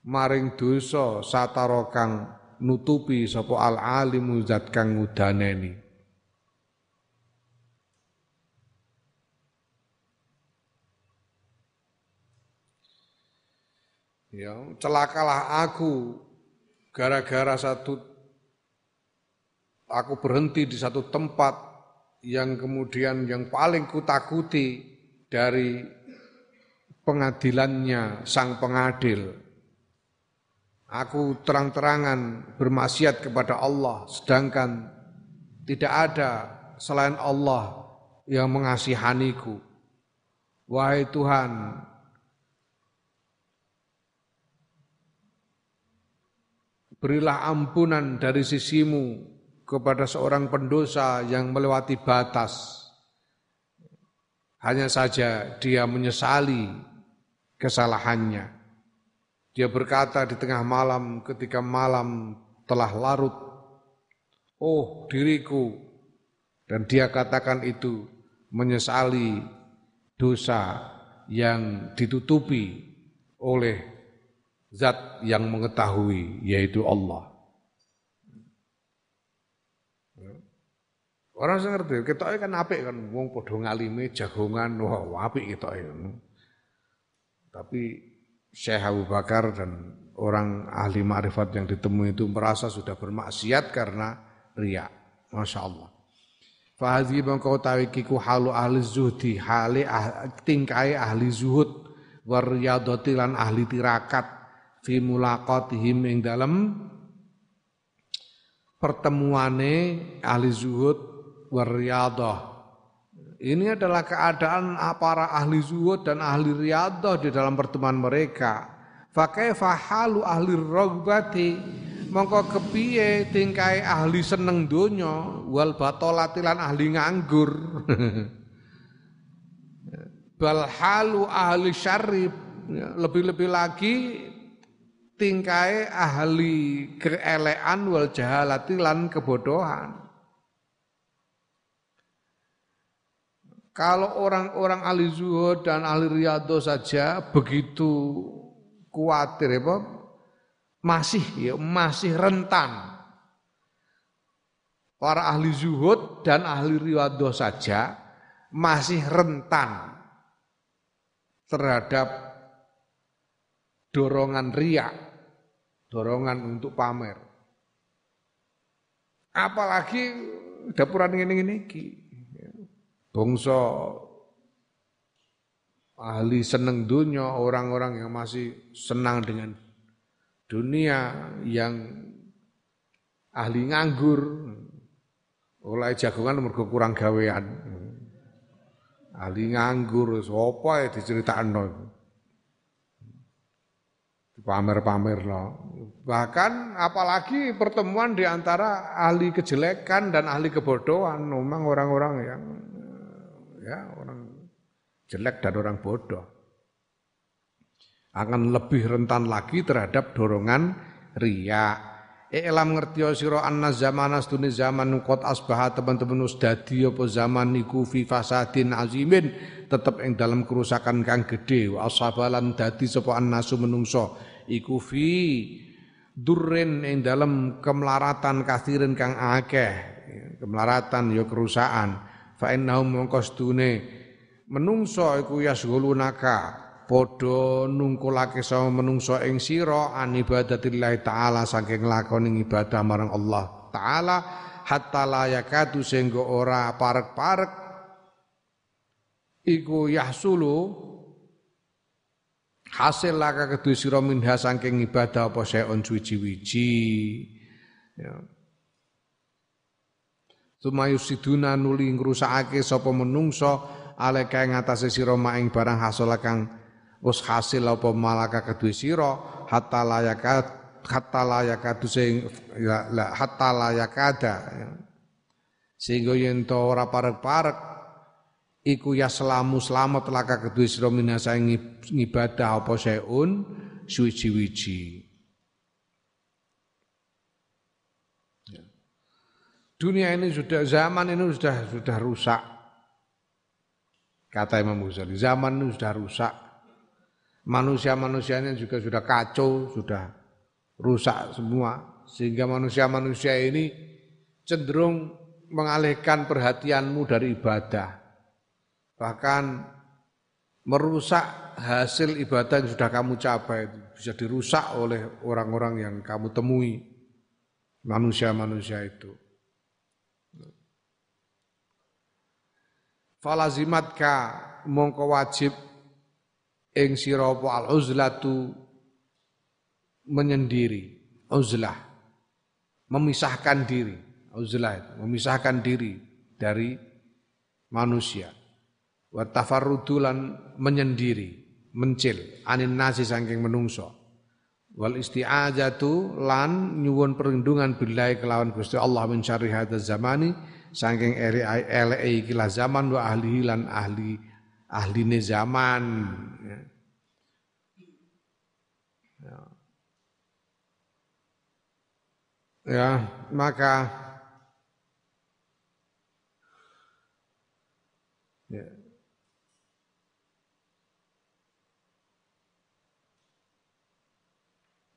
Maring dosa satara kang nutupi sapa al alimu zat kang ngudaneni. Ya celakalah aku gara-gara satu aku berhenti di satu tempat yang kemudian yang paling kutakuti dari pengadilannya sang pengadil. Aku terang-terangan bermaksiat kepada Allah sedangkan tidak ada selain Allah yang mengasihaniku. Wahai Tuhan, berilah ampunan dari sisimu kepada seorang pendosa yang melewati batas. Hanya saja dia menyesali kesalahannya. Dia berkata di tengah malam ketika malam telah larut, "Oh, diriku." Dan dia katakan itu menyesali dosa yang ditutupi oleh zat yang mengetahui yaitu Allah. Orang sing ngerti, ketoke kan apik kan wong padha ngalime jagongan, wah apik ketoke. Tapi Syekh Abu Bakar dan orang ahli ma'rifat yang ditemui itu merasa sudah bermaksiat karena riak. Masya Allah. Fahadhi mengkau tawikiku halu ahli zuhdi, hali ah, tingkai ahli zuhud, waryadoti lan ahli tirakat, fi mulaqatihim ing dalem pertemuane ahli zuhud wariyadhah. Ini adalah keadaan para ahli zuhud dan ahli riyadhah di dalam pertemuan mereka. Fakaifa halu ahli ragbati mongko kepiye tingkai ahli seneng donya wal batolatilan ahli nganggur. Bal halu ahli syarib lebih-lebih lagi tingkai ahli keelean wal jahalati lan kebodohan. Kalau orang-orang ahli zuhud dan ahli riyadho saja begitu khawatir ya, masih ya masih rentan. Para ahli zuhud dan ahli riyadho saja masih rentan terhadap dorongan riak dorongan untuk pamer. Apalagi dapuran ini ini iki. Bangsa ahli seneng dunia, orang-orang yang masih senang dengan dunia yang ahli nganggur oleh jagongan mergo kurang gawean. Ahli nganggur sapa ya diceritakno pamer-pamer loh. Bahkan apalagi pertemuan di antara ahli kejelekan dan ahli kebodohan, memang orang-orang yang ya orang jelek dan orang bodoh. Akan lebih rentan lagi terhadap dorongan ria. Iklam ngerti sira anna zaman astune zaman qad asbaha teman-teman wis dadi apa zaman niku fi fasadin azimin. Tetep ing dalam kerusakan kang gedhe. Wa asabalan dadi sapa annasu menungso iku fi durren ing dalam kemelaratan kathirin kang akeh. Kemelaratan ya kerusakan. Fa innahum mongko menungso iku yasghulunaka. Padha nungkulake sama menungso ing sira an ibadatillah taala saking lakoni ibadah marang Allah taala hatta la yakatu sehingga ora parek-parek. Iku yahsulu hasil laka kedua sira minha saking ibadah apa seon suci-wiji ya Sumayusiduna nuli ngrusakake sapa menungso aleka ing atase sira maing barang hasil kang wis hasil apa malaka kedue sira hatta layaka hatta layaka sing ya, hatta layakada ya. Sehingga yen to ora parek-parek iku ya selamu selamat laka kedua sira minasa ngibadah apa seun suwiji-wiji. Ya. Dunia ini sudah zaman ini sudah sudah rusak. Kata Imam Ghazali, zaman ini sudah rusak. Manusia-manusianya juga sudah kacau, sudah rusak semua. Sehingga manusia-manusia ini cenderung mengalihkan perhatianmu dari ibadah. Bahkan merusak hasil ibadah yang sudah kamu capai bisa dirusak oleh orang-orang yang kamu temui manusia-manusia itu. falazimatka mongko wajib ing sira al uzlatu menyendiri uzlah memisahkan diri uzlah itu memisahkan diri dari manusia wa tafarrudulan menyendiri mencil anin nasi saking menungso wal isti'azatu lan nyuwun perlindungan billahi kelawan Gusti Allah min syarri zamani saking eri iki zaman wa ahli lan ahli ahline zaman ya. ya. ya maka ya.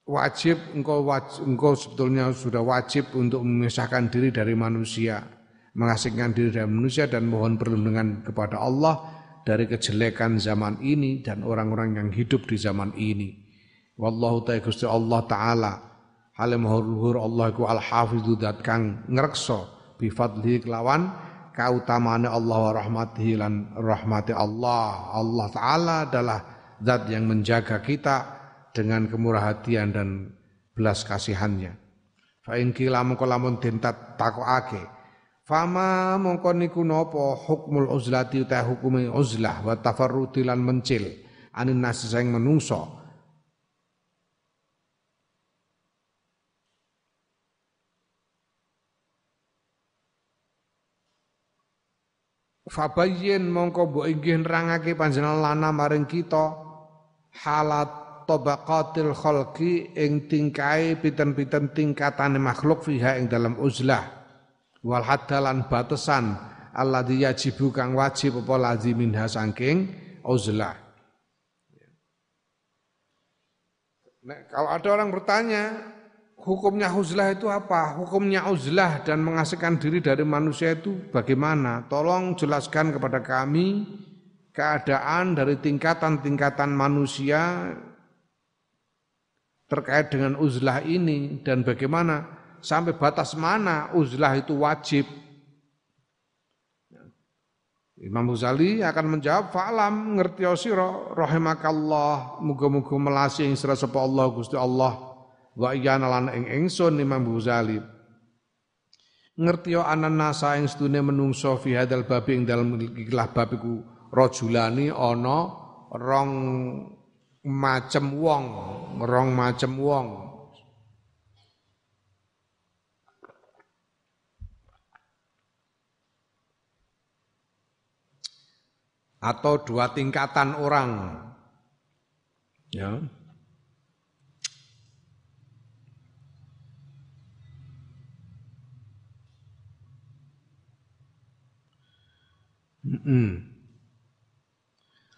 Wajib engkau wajib, engkau sebetulnya sudah wajib untuk memisahkan diri dari manusia mengasingkan diri dari manusia dan mohon perlindungan kepada Allah dari kejelekan zaman ini dan orang-orang yang hidup di zaman ini. Wallahu ta'ala Allah taala halim luhur Allah ku al hafidhu dat kang ngrekso bi fadli kelawan kautamane Allah wa rahmatihi lan rahmati Allah. Allah taala adalah zat yang menjaga kita dengan kemurah hatian dan belas kasihannya. Fa in kila mengko lamun den takokake Fama mongko niku napa hukmul uzlati ta hukume uzlah wa tafarruti lan mencil anin nasi sing menungso Fabayyin mongko mbok inggih nerangake panjenengan lana maring kita halat tabaqatil khalqi ing tingkai piten-piten tingkatane makhluk fiha ing dalam uzlah wal hadalan batasan alladzi yajibu kang wajib apa laziminha saking uzlah. Nah, kalau ada orang bertanya, hukumnya uzlah itu apa? Hukumnya uzlah dan mengasihkan diri dari manusia itu bagaimana? Tolong jelaskan kepada kami keadaan dari tingkatan-tingkatan manusia terkait dengan uzlah ini dan bagaimana sampai batas mana uzlah itu wajib. Imam Ghazali akan menjawab fa'lam ngerti sira rahimakallah. Muga-muga melasi ing sira sapa Allah Gusti Allah. Wa iyana lan ing ingsun Imam Ghazali. Ngerti anan nasa ing sedune menungso fi hadal babi ing dalem ikilah bab iku rajulani ana rong macem wong rong macem wong atau dua tingkatan orang. Ya. Mm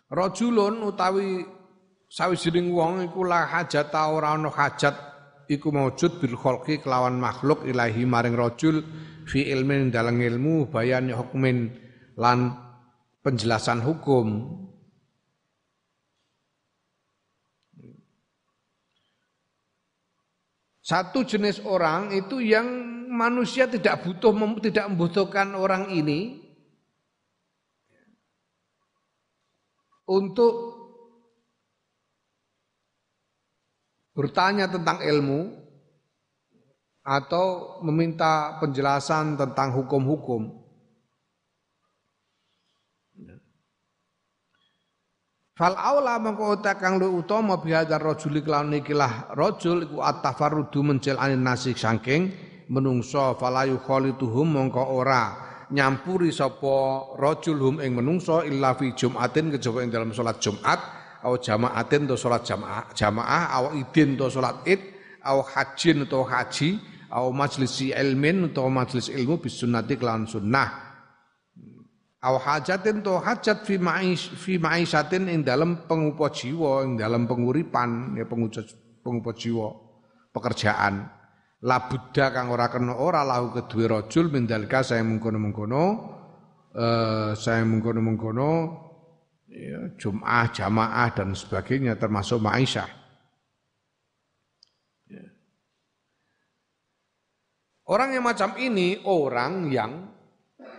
Rajulun utawi sawijining wong iku la hajat ta ora ana hajat iku maujud bil khalqi kelawan makhluk ilahi maring rajul fi ilmin dalam ilmu bayan hukmin lan penjelasan hukum. Satu jenis orang itu yang manusia tidak butuh tidak membutuhkan orang ini untuk bertanya tentang ilmu atau meminta penjelasan tentang hukum-hukum. Fal aula mengko kang lu utama bihadar rajul kelawan ikilah rajul iku at-tafarrudu mencel anin nasik saking menungso falayu khalituhum mongko ora nyampuri sapa rajul hum ing menungso illa fi jumatin kejaba ing dalam salat Jumat au jamaatin to salat jamaah? Jamaah au idin to salat id? Au hajin to haji? Au majlisi ilmin to majlis ilmu bis sunnati kelan sunnah? Au hajatin to hajat fi ma'is fi ma'isatin ing dalam pengupo jiwa ing dalam penguripan ya pengupo jiwa pekerjaan. Labudha kang ora kena ora lahu kedue rajul mindalika saya mengkono-mengkono eh saya mengkono-mengkono ya, Jum'ah, jamaah dan sebagainya termasuk Ma'isyah. Ya. Orang yang macam ini orang yang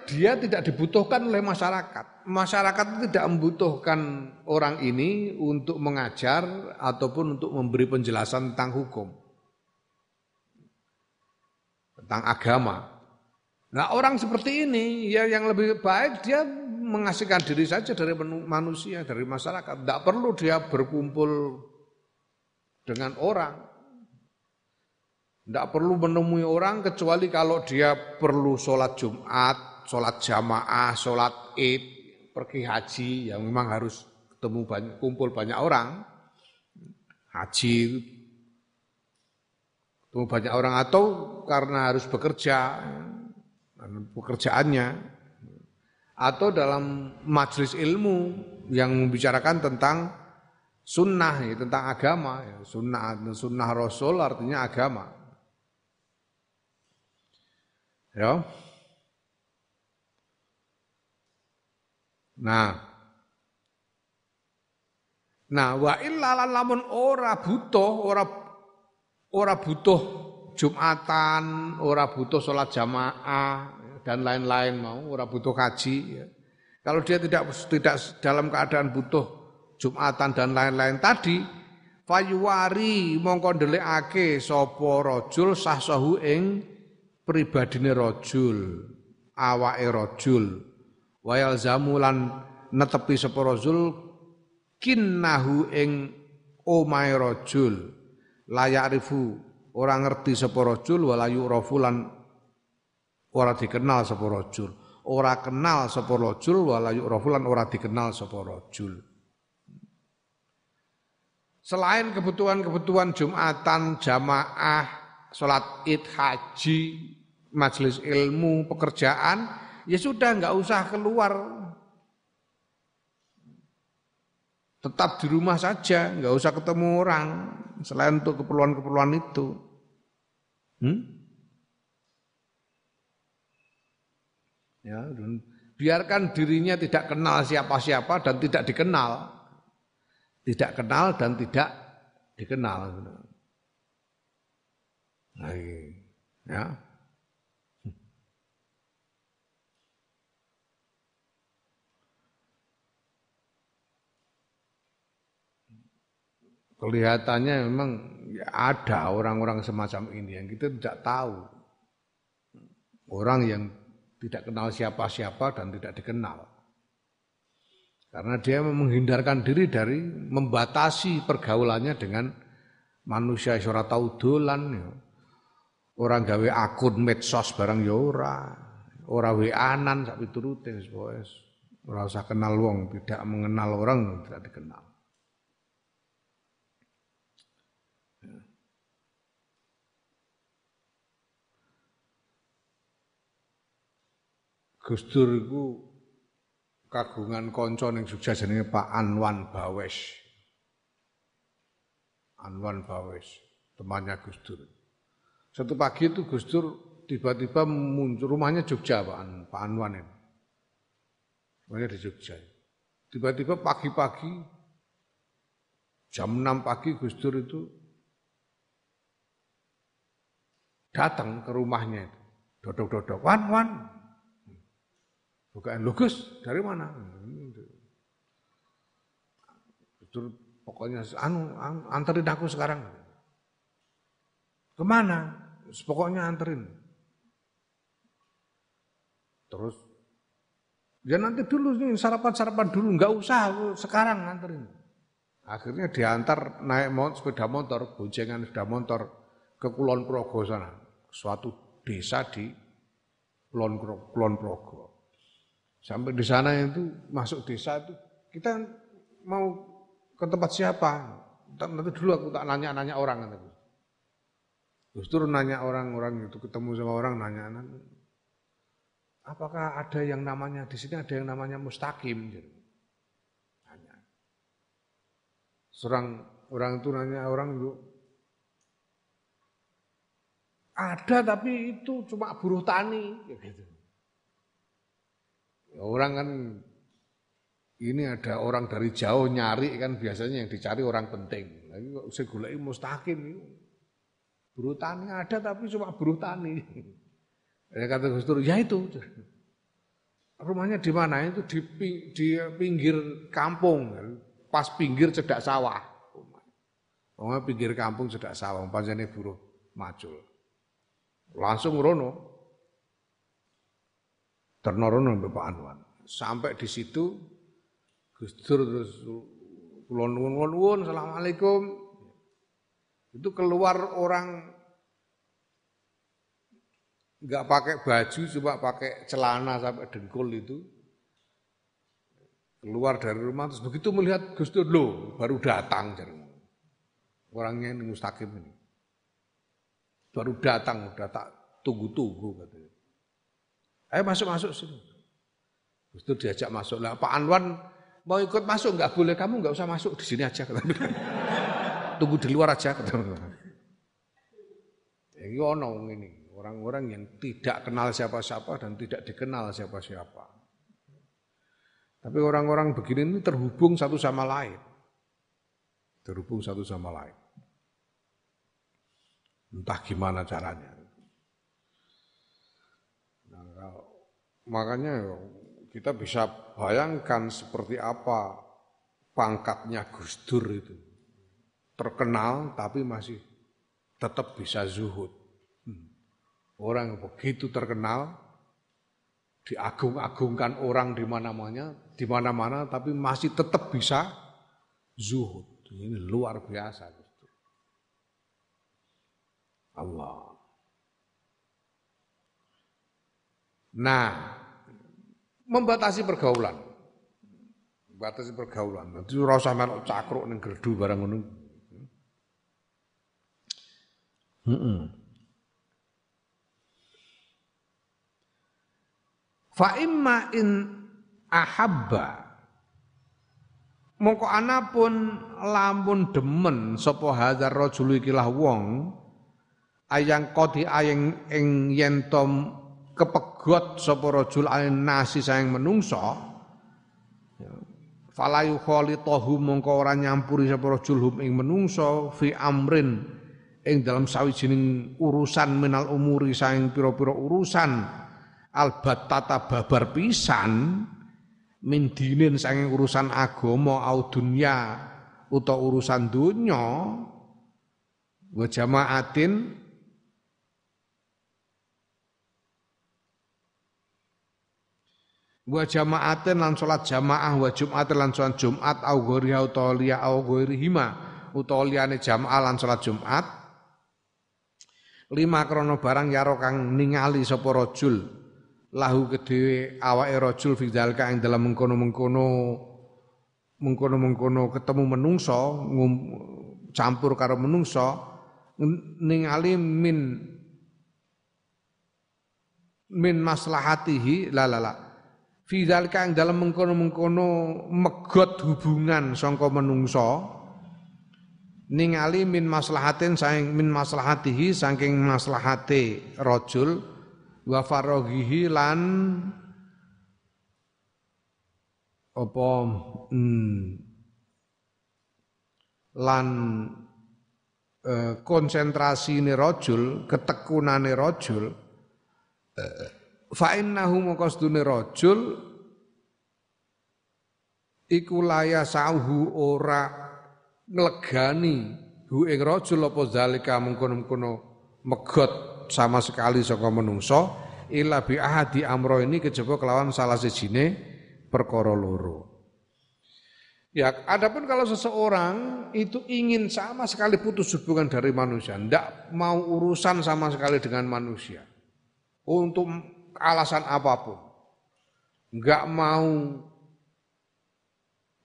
dia tidak dibutuhkan oleh masyarakat. Masyarakat tidak membutuhkan orang ini untuk mengajar ataupun untuk memberi penjelasan tentang hukum tentang agama. Nah orang seperti ini ya yang lebih baik dia mengasihkan diri saja dari manusia, dari masyarakat. Tidak perlu dia berkumpul dengan orang. Tidak perlu menemui orang kecuali kalau dia perlu sholat Jumat, sholat jamaah, sholat id, pergi haji yang memang harus ketemu banyak, kumpul banyak orang. Haji ketemu banyak orang atau karena harus bekerja pekerjaannya atau dalam majelis ilmu yang membicarakan tentang sunnah ya, tentang agama ya. sunnah sunnah rasul artinya agama. Ya. Nah. Nah wa illa lamun ora butuh ora ora butuh Jumatan, ora butuh sholat jamaah dan lain-lain mau, ora butuh kaji. Ya. Kalau dia tidak tidak dalam keadaan butuh Jumatan dan lain-lain tadi, fayuwari mongko ndelikake sapa rajul sahsahu ing pribadine rajul, awake rajul. Wayal zamulan netepi sapa rajul kinnahu ing omahe rajul layak rifu orang ngerti sapa rajul wala ora dikenal sapa rajul ora kenal sapa rajul wala yu'rafu lan ora dikenal sapa rajul Selain kebutuhan-kebutuhan Jumatan, jamaah, sholat id, haji, majelis ilmu, pekerjaan, ya sudah nggak usah keluar. Tetap di rumah saja, nggak usah ketemu orang selain untuk keperluan-keperluan itu. Hmm? Ya, biarkan dirinya tidak kenal siapa-siapa dan tidak dikenal. Tidak kenal dan tidak dikenal. Nah, ya. Kelihatannya memang ada orang-orang semacam ini yang kita tidak tahu. Orang yang tidak kenal siapa-siapa dan tidak dikenal. Karena dia menghindarkan diri dari membatasi pergaulannya dengan manusia ora tahu dolan ya. Orang gawe akun medsos barang ya ora. Ora weanan sak piturute wis ora usah kenal wong, tidak mengenal orang tidak dikenal. Gus Dur iku kagungan kanca ning Jogja jenenge Pak Anwan Bawes. Anwan Bawes, temannya Gus Dur. Satu pagi itu Gus Dur tiba-tiba muncul rumahnya Jogja Pak, Pak Anwan ini. Rumahnya di Jogja. Tiba-tiba pagi-pagi jam 6 pagi Gus Dur itu datang ke rumahnya itu. Dodok-dodok, wan, Bukan lugus dari mana? Betul pokoknya anu, anu anterin aku sekarang. Ke mana? Pokoknya anterin. Terus ya nanti dulu nih sarapan-sarapan dulu nggak usah sekarang anterin. Akhirnya diantar naik motor, sepeda motor, boncengan sepeda motor ke Kulon Progo sana, suatu desa di Kulon Progo. Sampai di sana itu masuk desa itu kita mau ke tempat siapa? Nanti dulu aku tak nanya-nanya orang kan. Justru nanya orang-orang itu ketemu sama orang nanya apakah ada yang namanya di sini ada yang namanya mustaqim gitu. Nanya. Serang orang itu nanya orang itu ada tapi itu cuma buruh tani gitu. Orang kan ini ada orang dari jauh nyari kan biasanya yang dicari orang penting. Lagi kok saya gulai mustaqim itu. Buruh tani ada tapi cuma buruh tani. Ya kata Gus Dur, ya itu. Rumahnya di mana? Itu di, di pinggir kampung, pas pinggir cedak sawah. Rumah pinggir kampung cedak sawah, panjangnya buruh macul. Langsung rono. Terno rono Pak Anwan. Sampai di situ Gus Dur terus kulon nuwun assalamualaikum. Itu keluar orang nggak pakai baju cuma pakai celana sampai dengkul itu keluar dari rumah terus begitu melihat Gus Dur lo baru datang orangnya ini mustaqim ini baru datang udah tak tunggu-tunggu katanya ayo masuk-masuk sini Gus Dur diajak masuk lah Pak Anwan mau ikut masuk nggak boleh kamu nggak usah masuk di sini aja tunggu di luar aja katanya ini ono ini Orang-orang yang tidak kenal siapa-siapa dan tidak dikenal siapa-siapa. Tapi orang-orang begini ini terhubung satu sama lain. Terhubung satu sama lain. Entah gimana caranya. Nah, makanya kita bisa bayangkan seperti apa pangkatnya Gus Dur itu. Terkenal tapi masih tetap bisa zuhud. Orang begitu terkenal, diagung-agungkan orang di mana-mana, di mana-mana, tapi masih tetap bisa zuhud. Ini luar biasa. Allah. Nah, membatasi pergaulan. Membatasi pergaulan. Itu rasa melok cakruk ning gerdu barang ngono. Heeh. Fa imma in ahabba mongko anapun lamun demen sapa hadzal rajul ikilah wong ayang kodi ayeng ing yen kepegot sapa rajul ain nasi sayang menungso falayu khalitahu mongko ora nyampuri sapa rajul hum ing menungso fi amrin ing dalam sawijining urusan minal umuri sayang pira-pira urusan albatata babar pisan min dinin saking urusan agama au dunya utawa urusan dunya wa jamaatin wa jamaatin lan salat jamaah wa jumat lan salat jumat au ghairi utawa liya au ghairi hima utawa jamaah lan salat jumat lima krono barang yaro kang ningali sapa rajul lahu kedhewe awake rajul fi zalika ing dalam mengkono-mengkono mengkono-mengkono ketemu menungso campur karo menungso ningali min min maslahatihi la la la fi zalika ing dalam mengkono-mengkono megot hubungan sangka menungso ningali min maslahatin saing min maslahatihi saking maslahate rajul wa faraghihi lan apa hmm, lan eh, konsentrasi ini rojul, ketekunane rojul, eh, fa innahu maqasdune rojul iku laya sauhu ora nglegani hu ing rajul apa zalika mengkono-mengkono megot sama sekali saka menungso illa bi ahadi amro ini kejaba kelawan salah sejine perkara loro. Ya, adapun kalau seseorang itu ingin sama sekali putus hubungan dari manusia, tidak mau urusan sama sekali dengan manusia. Untuk alasan apa pun. Enggak mau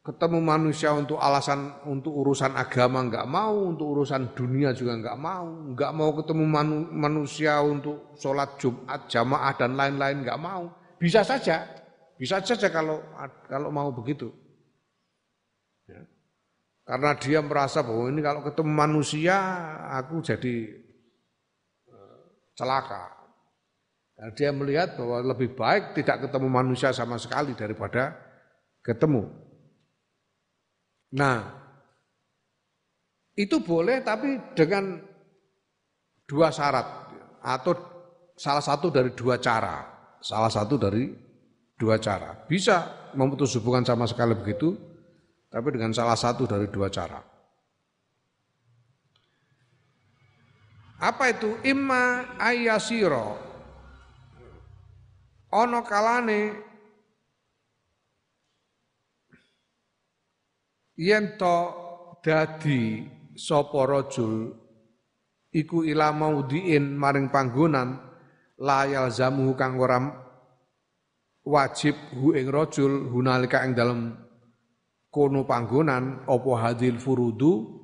ketemu manusia untuk alasan untuk urusan agama enggak mau, untuk urusan dunia juga enggak mau, enggak mau ketemu manu, manusia untuk sholat Jumat jamaah dan lain-lain enggak mau. Bisa saja, bisa saja kalau kalau mau begitu. Ya. Karena dia merasa bahwa ini kalau ketemu manusia aku jadi eh, celaka. Dan dia melihat bahwa lebih baik tidak ketemu manusia sama sekali daripada ketemu. Nah, itu boleh tapi dengan dua syarat atau salah satu dari dua cara. Salah satu dari dua cara. Bisa memutus hubungan sama sekali begitu, tapi dengan salah satu dari dua cara. Apa itu? Imma ayasiro. Ono kalane yen to dadi sapa rajul iku ila maudhiin maring panggonan layal zamu kang ora wajib hu ing rajul hunalika ing dalem kono panggonan apa hadil furudu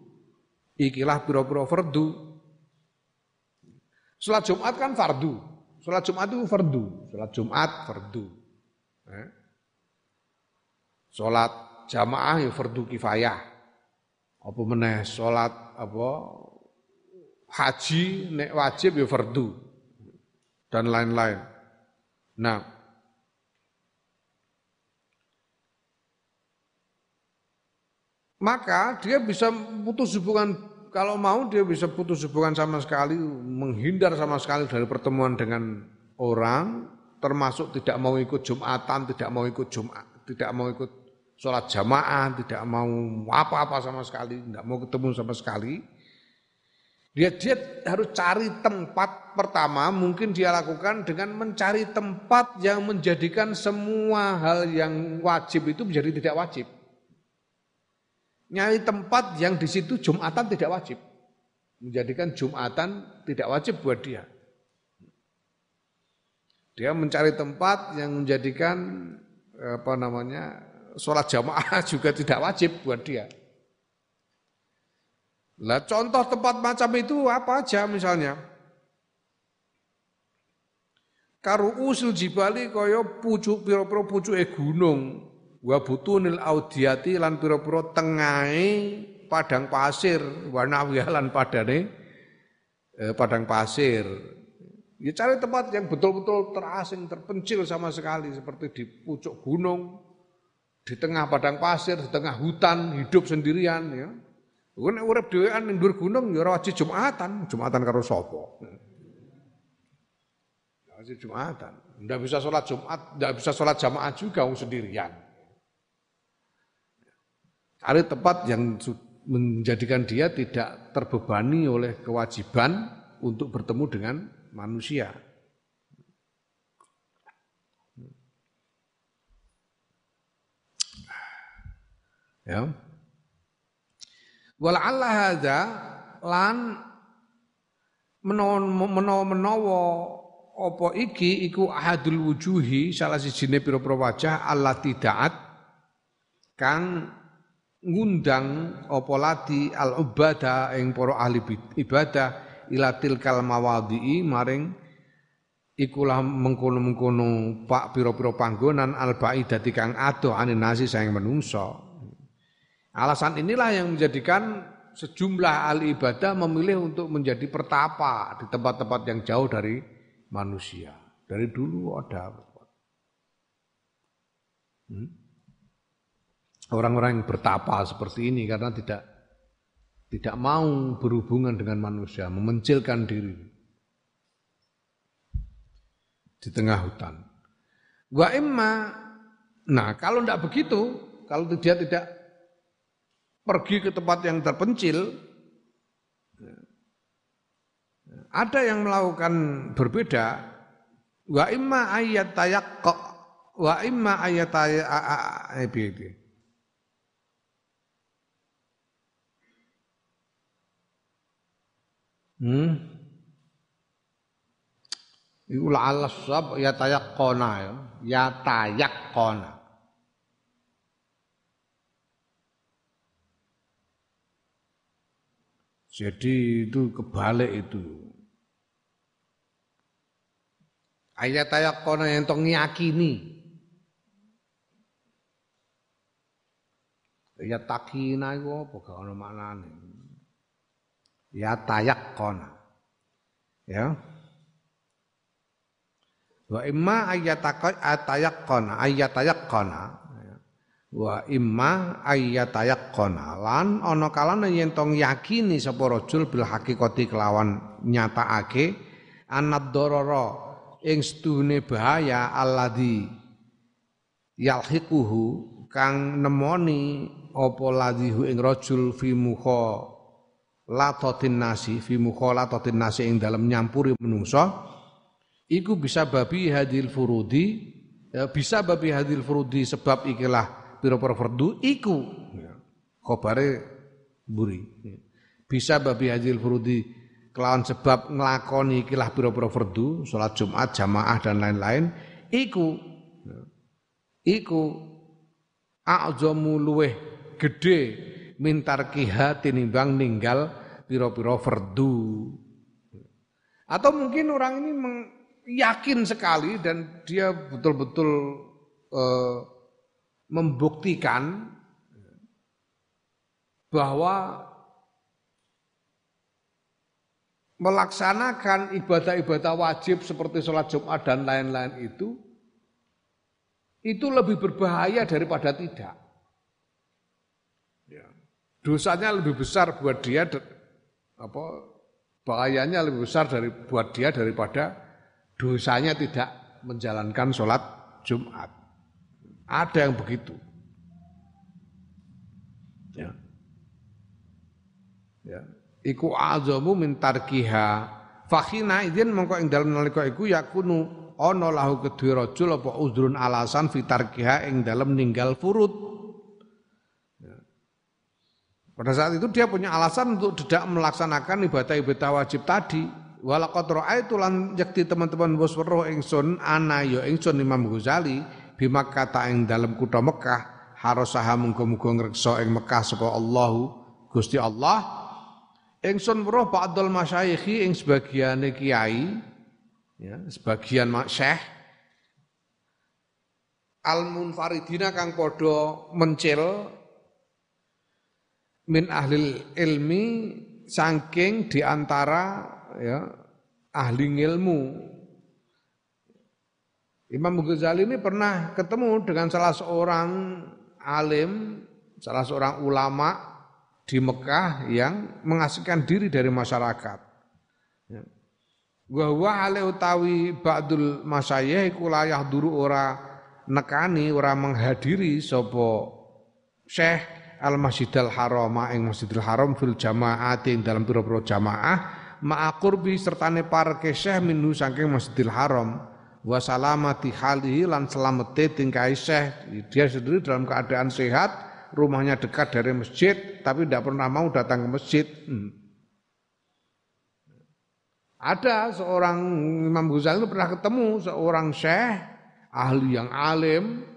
ikilah pira-pira fardu Salat Jumat kan fardu. Salat Jumat itu fardu. Salat Jumat fardu. Eh? Salat jamaah ya fardu kifayah. Apa meneh salat apa haji nek wajib ya fardu dan lain-lain. Nah, maka dia bisa putus hubungan kalau mau dia bisa putus hubungan sama sekali, menghindar sama sekali dari pertemuan dengan orang, termasuk tidak mau ikut jumatan, tidak mau ikut jumat, tidak mau ikut sholat jamaah, tidak mau apa-apa sama sekali, tidak mau ketemu sama sekali. Dia dia harus cari tempat pertama, mungkin dia lakukan dengan mencari tempat yang menjadikan semua hal yang wajib itu menjadi tidak wajib nyari tempat yang di situ Jumatan tidak wajib. Menjadikan Jumatan tidak wajib buat dia. Dia mencari tempat yang menjadikan apa namanya sholat jamaah juga tidak wajib buat dia. Lah contoh tempat macam itu apa aja misalnya? Karu usul jibali kaya pucuk piro-piro pucuke gunung wa butunil audiyati lan pira-pira tengahe padang pasir warna lan padane eh, padang pasir ya cari tempat yang betul-betul terasing terpencil sama sekali seperti di pucuk gunung di tengah padang pasir di tengah hutan hidup sendirian ya Nek urip dhewean ning dhuwur gunung ya ora wajib Jumatan, Jumatan karo sapa? Jumatan. Ndak bisa sholat Jumat, ndak bisa sholat jamaah juga wong sendirian. Cari tempat yang menjadikan dia tidak terbebani oleh kewajiban untuk bertemu dengan manusia. Ya. Wala Allah hadza lan menawa-menawa apa iki iku ahadul wujuhi salah sijine pira-pira wajah Allah tidaat kang ngundang apa lati al ubada ing para ahli ibadah ila tilkal mawadhi maring ikulah mengkono-mengkono pak pira-pira panggonan al baidati kang adoh ane nasi sayang menungso. Alasan inilah yang menjadikan sejumlah ahli ibadah memilih untuk menjadi pertapa di tempat-tempat yang jauh dari manusia. Dari dulu ada. Hmm? Orang-orang yang bertapa seperti ini karena tidak tidak mau berhubungan dengan manusia, memencilkan diri di tengah hutan. Wa imma, nah kalau tidak begitu, kalau dia tidak pergi ke tempat yang terpencil, ada yang melakukan berbeda. Wa imma ayat tayak wa imma ayat tayak Hmm. Iku la'alla sab ya tayaqqona ya. Ya tayaqqona. Jadi itu kebalik itu. Ayat ayat kono yang tong yakini. Ya takina iku apa gak ono. Ya tayakkona. Ya. Wa imma ayatayakkona ayatayakkona wa imma ayyatayaqqana lan ana kalane yen tong yakini sapa rajul bil hakikati kelawan nyatakake anad dororo ing stune bahaya alladzi yalhiquhu kang nemoni apa ladhihu ing rajul fi latatin nasi fi mukha latatin nasi ing dalem nyampuri menungso iku bisa babi hadil furudi ya, bisa babi hadil furudi sebab ikilah pira-pira fardu iku ya. khobare buri bisa babi hajil furudi kelawan sebab nglakoni ikilah pira-pira fardu salat Jumat jamaah dan lain-lain iku ya. iku a'zamu luweh gede mintar kiha tinimbang ninggal pira-pira fardu atau mungkin orang ini yakin sekali dan dia betul-betul uh, membuktikan bahwa melaksanakan ibadah-ibadah wajib seperti sholat Jumat dan lain-lain itu itu lebih berbahaya daripada tidak. Ya. Dosanya lebih besar buat dia apa bahayanya lebih besar dari buat dia daripada dosanya tidak menjalankan sholat Jumat. Ada yang begitu. Ya. Ya. Iku azamu min tarkiha. Fakhina idzin mongko ing dalem nalika iku yakunu ana lahu kedue rajul apa udrun alasan fi tarkiha ing dalem ninggal furud. Pada saat itu dia punya alasan untuk tidak melaksanakan ibadah-ibadah wajib tadi. Walaqad ra'aitu lan yakti teman-teman bos weruh ingsun ana ya ingsun Imam Ghazali bima kata ing dalam kutha Mekah harasaha muga-muga ngreksa ing Mekah sapa Allahu Gusti Allah ingsun weruh ba'dul masyayikhi ing sebagiane kiai ya sebagian syekh al munfaridina kang padha mencil min ahli ilmi saking di antara ya ahli ilmu Imam Ghazali ini pernah ketemu dengan salah seorang alim, salah seorang ulama di Mekah yang mengasingkan diri dari masyarakat. Ya. Wa huwa ale utawi ba'dul masyayikh iku layah duru ora nekani ora menghadiri sapa Syekh Al Masjidil Haram ing Masjidil Haram fil jamaah ing dalam pira-pira jamaah ma'aqurbi sertane parke Syekh minhu saking Masjidil Haram. Wa salamati halihi lan selamete tingkai syekh. Dia sendiri dalam keadaan sehat rumahnya dekat dari masjid tapi tidak pernah mau datang ke masjid. Hmm. ada seorang Imam Ghazali pernah ketemu seorang syekh ahli yang alim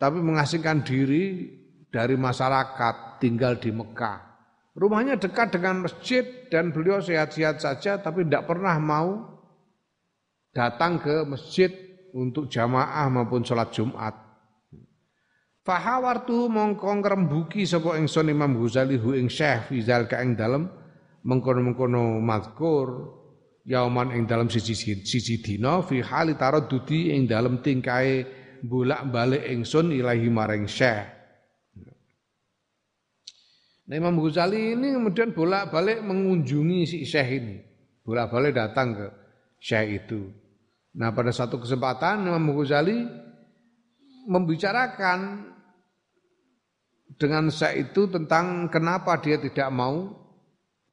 tapi mengasingkan diri dari masyarakat tinggal di Mekah rumahnya dekat dengan masjid dan beliau sehat-sehat saja tapi tidak pernah mau datang ke masjid untuk jamaah maupun sholat Jumat. Fahawartu mongko ngrembuki sapa ingsun Imam Ghazali hu ing Syekh fi zalika ing dalem mengkono-mengkono mazkur yauman ing dalem siji siji dina fi hali taraddudi ing dalem tingkae bolak-balik ingsun ilahi maring Syekh. Nah Imam Ghazali ini kemudian bolak-balik mengunjungi si Syekh ini. Bolak-balik datang ke Syekh itu. Nah pada satu kesempatan Imam Ghazali membicarakan dengan saya itu tentang kenapa dia tidak mau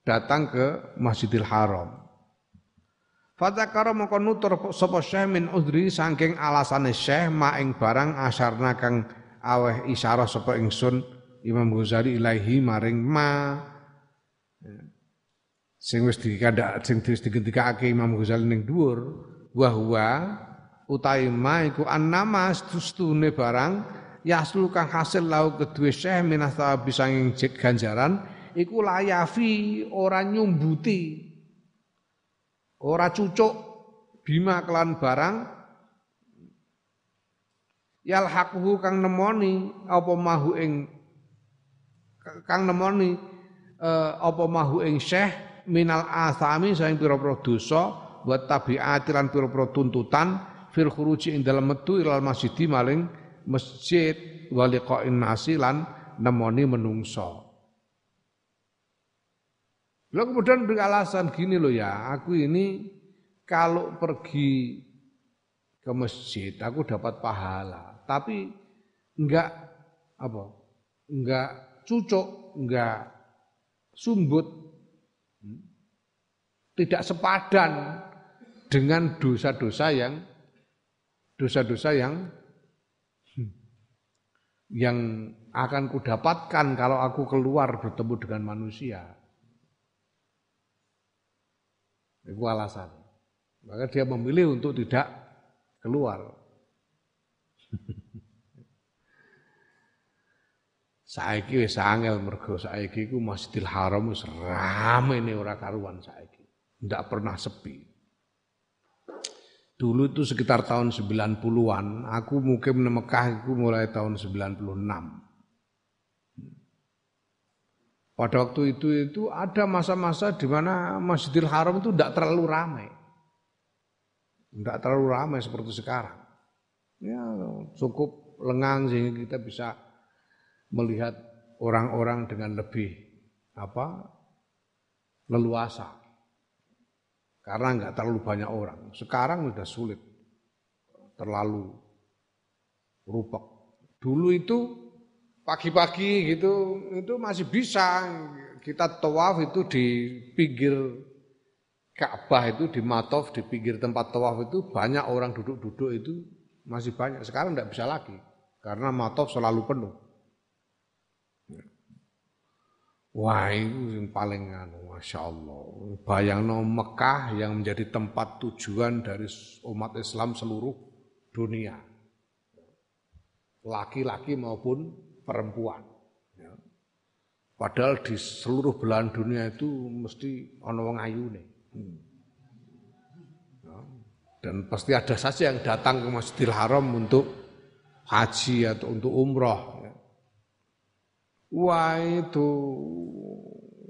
datang ke Masjidil Haram. Fatakara mongko nutur sapa Syekh min udri saking alasane Syekh maing barang asarna kang aweh isyarah sapa ingsun Imam Ghazali ilahi maring ma. Sing wis dikandhak sing wis digendikake Imam Ghazali ning dhuwur Wahwa utai ma iku annama stune barang yaslu kang hasil lau kedue syekh minas tawabi sanging ganjaran iku layafi ora nyumbuti ora cucuk bima kelan barang yalhaquhu kang nemoni apa mahu ing kang nemoni uh, apa mahu ing syekh minal asami saing pira-pira dosa wa tabi'ati lan pira-pira tuntutan fil khuruji ing dalem metu ilal masjid maling masjid wa liqa'in nasi lan nemoni menungso. Lalu kemudian beri alasan gini loh ya, aku ini kalau pergi ke masjid aku dapat pahala, tapi enggak apa? Enggak cucuk, enggak sumbut, hmm, tidak sepadan dengan dosa-dosa yang dosa-dosa yang hmm, yang akan kudapatkan kalau aku keluar bertemu dengan manusia. Itu alasan. Maka dia memilih untuk tidak keluar. saiki wis angel mergo saiki iku Masjidil Haram wis rame ne ora karuan saiki. Ndak pernah sepi. Dulu itu sekitar tahun 90-an, aku mungkin Mekah itu mulai tahun 96. Pada waktu itu itu ada masa-masa di mana Masjidil Haram itu tidak terlalu ramai. Tidak terlalu ramai seperti sekarang. Ya, cukup lengang sehingga kita bisa melihat orang-orang dengan lebih apa leluasa karena nggak terlalu banyak orang. Sekarang sudah sulit, terlalu rupak. Dulu itu pagi-pagi gitu itu masih bisa kita tawaf itu di pinggir Ka'bah itu di Matof di pinggir tempat tawaf itu banyak orang duduk-duduk itu masih banyak. Sekarang tidak bisa lagi karena Matof selalu penuh. Wah itu yang paling anu, masya Allah. Bayangno Mekah yang menjadi tempat tujuan dari umat Islam seluruh dunia, laki-laki maupun perempuan. Ya. Padahal di seluruh belahan dunia itu mesti ono wong nih. Hmm. Ya. Dan pasti ada saja yang datang ke Masjidil Haram untuk haji atau untuk umroh Wah itu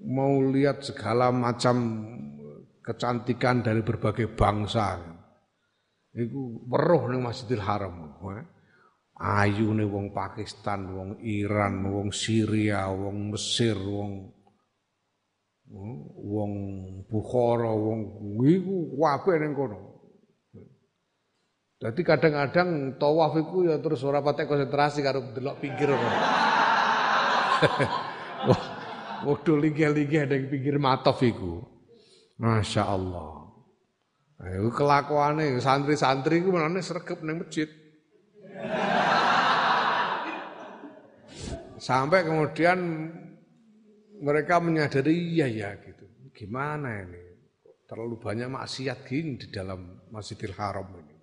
mau lihat segala macam kecantikan dari berbagai bangsa. Iku weruh ning Masjidil Haram. Ayu nih wong Pakistan, wong Iran, wong Syria, wong Mesir, wong wong Bukhara, wong iku kabeh ning kono. Jadi kadang-kadang tawaf iku ya terus ora patek konsentrasi karo delok pinggir. Waduh linggih-linggih ada yang pinggir matof iku. Masya Allah. Itu kelakuannya santri-santri itu mana sergap neng masjid. Sampai kemudian mereka menyadari iya ya gitu. Gimana ini? Terlalu banyak maksiat gini di dalam Masjidil Haram ini.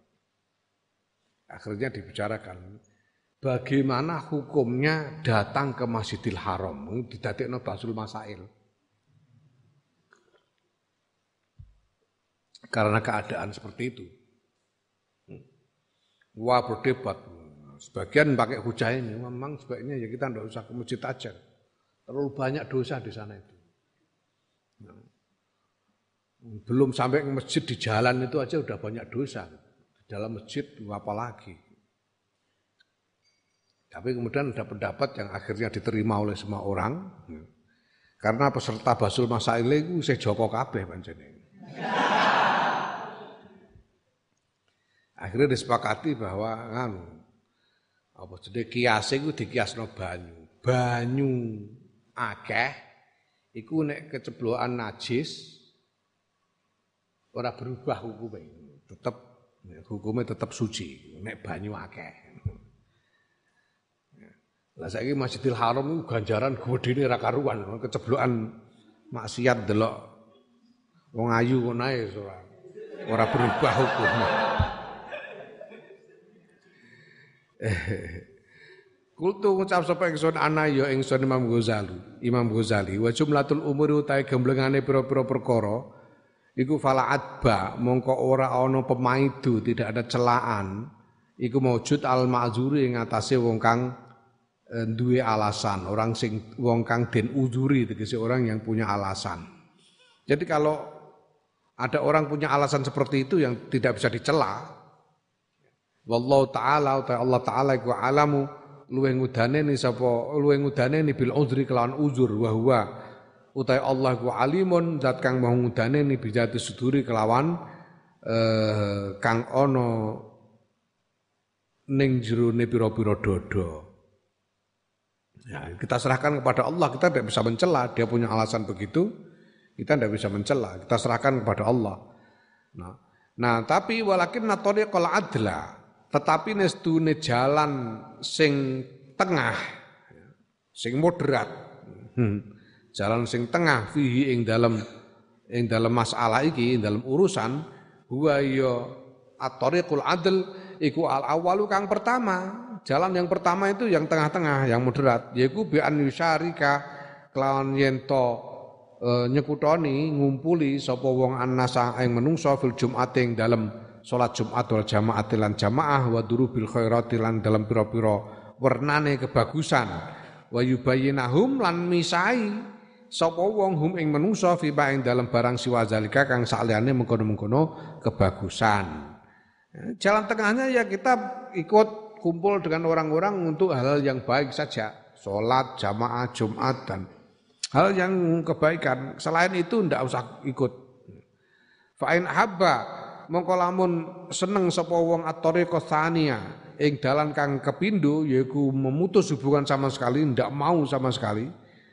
Akhirnya dibicarakan bagaimana hukumnya datang ke Masjidil Haram didadekno Basul Masail. Karena keadaan seperti itu. Wah berdebat. Sebagian pakai hujah ini, memang sebaiknya ya kita tidak usah ke masjid aja. Terlalu banyak dosa di sana itu. Belum sampai ke masjid di jalan itu aja udah banyak dosa. Di dalam masjid apalagi. Tapi kemudian ada pendapat yang akhirnya diterima oleh semua orang. Karena peserta Basul Masail itu saya Joko kabeh pancene. Akhirnya disepakati bahwa kan apa jadi kias itu dikiasno banyu. Banyu akeh iku nek keceblokan najis ora berubah hukumnya. Tetap hukumnya tetap suci nek banyu akeh. Lah saiki Masjidil Haram ganjaran gedene ra karuan, keceblokan maksiat delok wong ayu ngono ae ora. Ora berubah hukum. Kultu ngucap sapa ingsun ana ya ingsun Imam Ghazali. Imam Ghazali wa jumlatul umuri utahe gemblengane pira-pira perkara iku fala adba mongko ora ana pemaidu tidak ada celaan iku maujud al ma'zuri ing atase wong kang duwe alasan. Orang sing wong kang den uzuri tegese orang yang punya alasan. Jadi kalau ada orang punya alasan seperti itu yang tidak bisa dicela wallahu taala Allah taala iku alamu luwih ngudane ni sapa luwih ngudane ni bil uzri kelawan uzur wa huwa. Utai Allah ku alimun zat kang mau ngudane ni bijati suduri kelawan eh, kang ana ning jerone pira-pira dodo. Ya, kita serahkan kepada Allah, kita tidak bisa mencela, dia punya alasan begitu, kita tidak bisa mencela, kita serahkan kepada Allah. Nah, nah tapi walakin natori kalau adla, tetapi nestune jalan sing tengah, sing moderat, hmm, jalan sing tengah fihi ing dalam ing dalam masalah iki, ing dalam urusan, huwa ya at-tariqul adl iku al awalu kang pertama. Jalan yang pertama itu yang tengah-tengah, yang moderat, yaiku bi an yusyarika kelawan yento e, nyekutoni ngumpuli sapa wong annasa ing menungso fil jumating dalam salat Jumat wal jamaah lan jamaah wa durubil khairati lan dalam pira-pira wernane kebagusan wa yubayyinahum lan misai sapa wong hum ing manungsa fi ing dalam barang siwa zalika kang saliyane mengkono-mengkono kebagusan. Jalan tengahnya ya kita ikut kumpul dengan orang-orang untuk hal-hal yang baik saja, salat, jamaah, Jumat dan hal yang kebaikan. Selain itu ndak usah ikut. Fa'in habba mongko lamun seneng sapa wong at-tariqa tsania ing dalan kang kepindho yaiku memutus hubungan sama sekali ndak mau sama sekali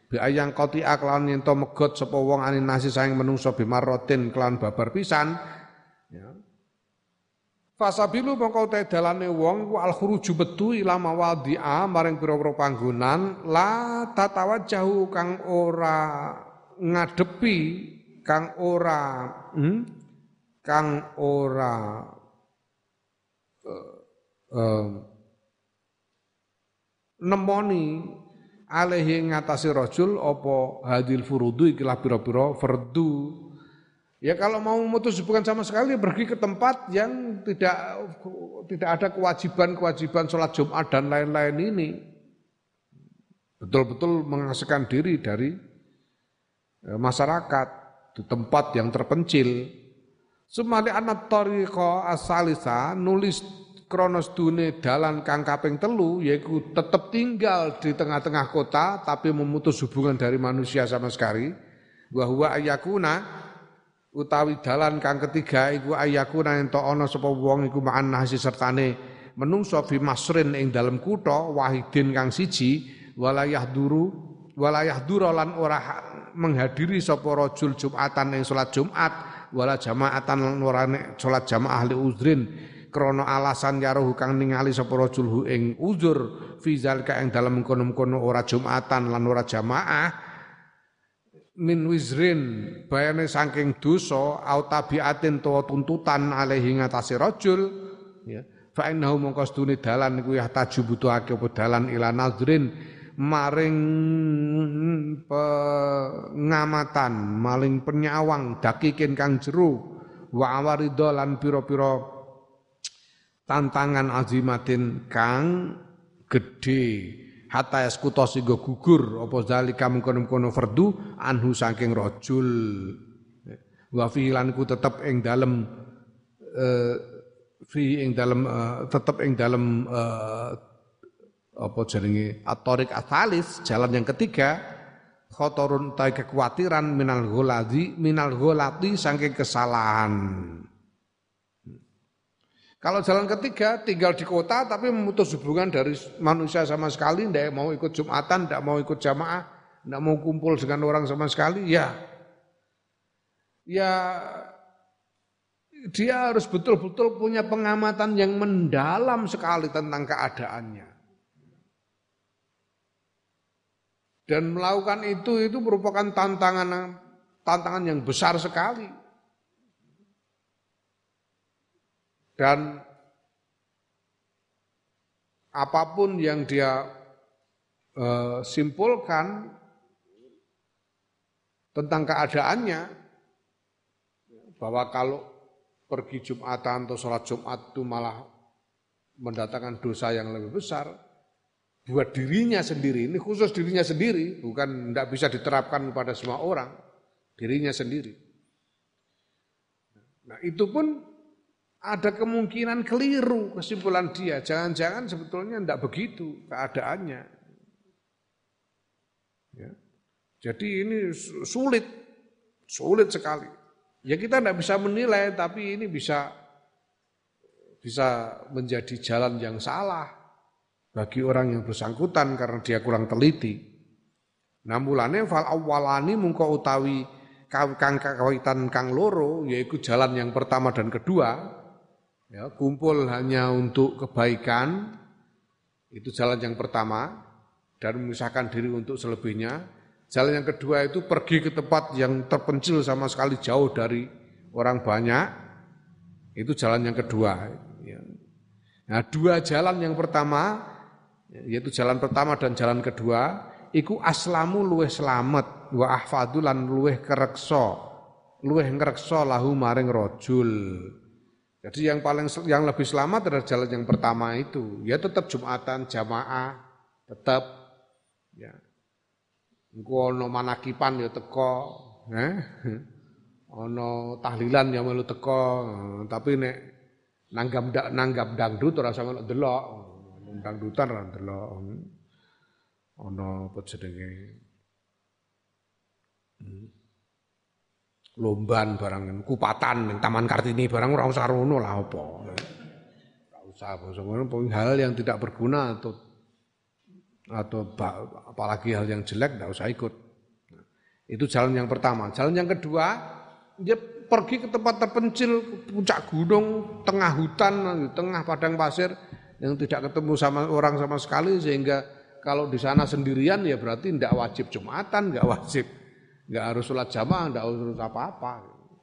bi ayang qati aklan yen to megot sapa wong anin nasi saing menungso bimarotin kelan babar pisan Fasabilu mongko te dalane wong ku al khuruju betu ila mawadhi'a maring pira-pira panggonan la tatawajjahu kang ora ngadepi kang ora hmm? kang ora uh, uh, nemoni alaihi ngatasi rajul apa hadil furudu ikilah pira-pira fardu Ya kalau mau memutus hubungan sama sekali pergi ke tempat yang tidak tidak ada kewajiban-kewajiban sholat Jumat dan lain-lain ini. Betul-betul mengasihkan diri dari eh, masyarakat di tempat yang terpencil. Sumali anak tariqa asalisa nulis kronos dune dalan kang kaping telu yaitu tetap tinggal di tengah-tengah kota tapi memutus hubungan dari manusia sama sekali bahwa ayakuna utawi dalan kang ketiga iku ayakuna ento ana sapa wong iku ma'an nasi sertane menungso fi masrin ing dalam kutha wahidin kang siji walayah duru walayah duru lan ora menghadiri sapa rajul Jumatan ing salat Jumat wala jamaatan lan ora salat jamaah li uzrin krana alasan yaruh kang ningali sapa rajul ing uzur fi zalika ing dalem kono-kono ora jumatan lan ora jamaah min wizrin bayane saking dosa au tabiatin to tuntutan alaihi ngatasi rajul ya fa innahu mongko sedune dalan iku ya taju butuhake apa dalan ila nazrin maring pengamatan maling penyawang dakikin kang jeru wa awaridho lan pira-pira tantangan azimatin kang gede hatta yaskuta sehingga gugur apa zalika mengkono-kono fardu anhu saking rajul. Wa fi lan ku tetep ing dalem uh, fi ing dalem uh, tetep ing dalem uh, apa jenenge? Atorik asalis jalan yang ketiga khotorun tai kekhawatiran minal gholadi minal gholati saking kesalahan kalau jalan ketiga tinggal di kota tapi memutus hubungan dari manusia sama sekali tidak mau ikut jumatan tidak mau ikut jamaah tidak mau kumpul dengan orang sama sekali ya ya dia harus betul-betul punya pengamatan yang mendalam sekali tentang keadaannya Dan melakukan itu itu merupakan tantangan tantangan yang besar sekali. Dan apa pun yang dia uh, simpulkan tentang keadaannya bahwa kalau pergi Jumatan atau sholat Jumat itu malah mendatangkan dosa yang lebih besar buat dirinya sendiri ini khusus dirinya sendiri bukan tidak bisa diterapkan kepada semua orang dirinya sendiri. Nah itu pun ada kemungkinan keliru kesimpulan dia. Jangan-jangan sebetulnya tidak begitu keadaannya. Ya. Jadi ini sulit, sulit sekali. Ya kita tidak bisa menilai, tapi ini bisa bisa menjadi jalan yang salah bagi orang yang bersangkutan karena dia kurang teliti. Nah mulane fal awalani mungko utawi kang kawitan kang loro yaitu jalan yang pertama dan kedua ya, kumpul hanya untuk kebaikan, itu jalan yang pertama, dan memisahkan diri untuk selebihnya. Jalan yang kedua itu pergi ke tempat yang terpencil sama sekali jauh dari orang banyak, itu jalan yang kedua. Ya. Nah dua jalan yang pertama, yaitu jalan pertama dan jalan kedua, iku aslamu luweh selamat, wa ahfadulan luweh kerekso, luweh ngerekso lahu maring rojul. Jadi yang paling yang lebih selamat adalah jalan yang pertama itu. Ya tetap Jumatan jamaah, tetap ya. Engko ono manakipan ya teko, eh? Ono tahlilan ya melu teko, tapi nek nanggap nanggap dangdut ora sama delok. Dangdutan ora delok. Ono apa jenenge? Hmm lomban barang kupatan Taman Kartini barang ora usah rono lah apa. Ora usah basa hal yang tidak berguna atau atau apalagi hal yang jelek tidak usah ikut. Itu jalan yang pertama. Jalan yang kedua, dia pergi ke tempat terpencil, puncak gunung, tengah hutan, tengah padang pasir yang tidak ketemu sama orang sama sekali sehingga kalau di sana sendirian ya berarti tidak wajib jumatan, nggak wajib Enggak harus sholat jamaah, enggak harus apa-apa.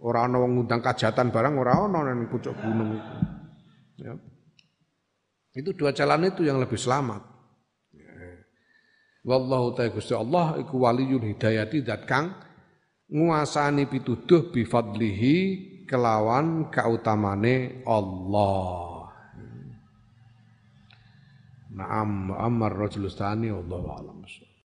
Orang ana ngundang kajatan barang orang ana nang pucuk gunung itu. Ya. Itu dua jalan itu yang lebih selamat. Ya. Wallahu ta'ala Gusti Allah iku waliyul hidayati dat kang nguasani pituduh bi fadlihi kelawan kautamane Allah. Naam amar rajulustani wallahu a'lam.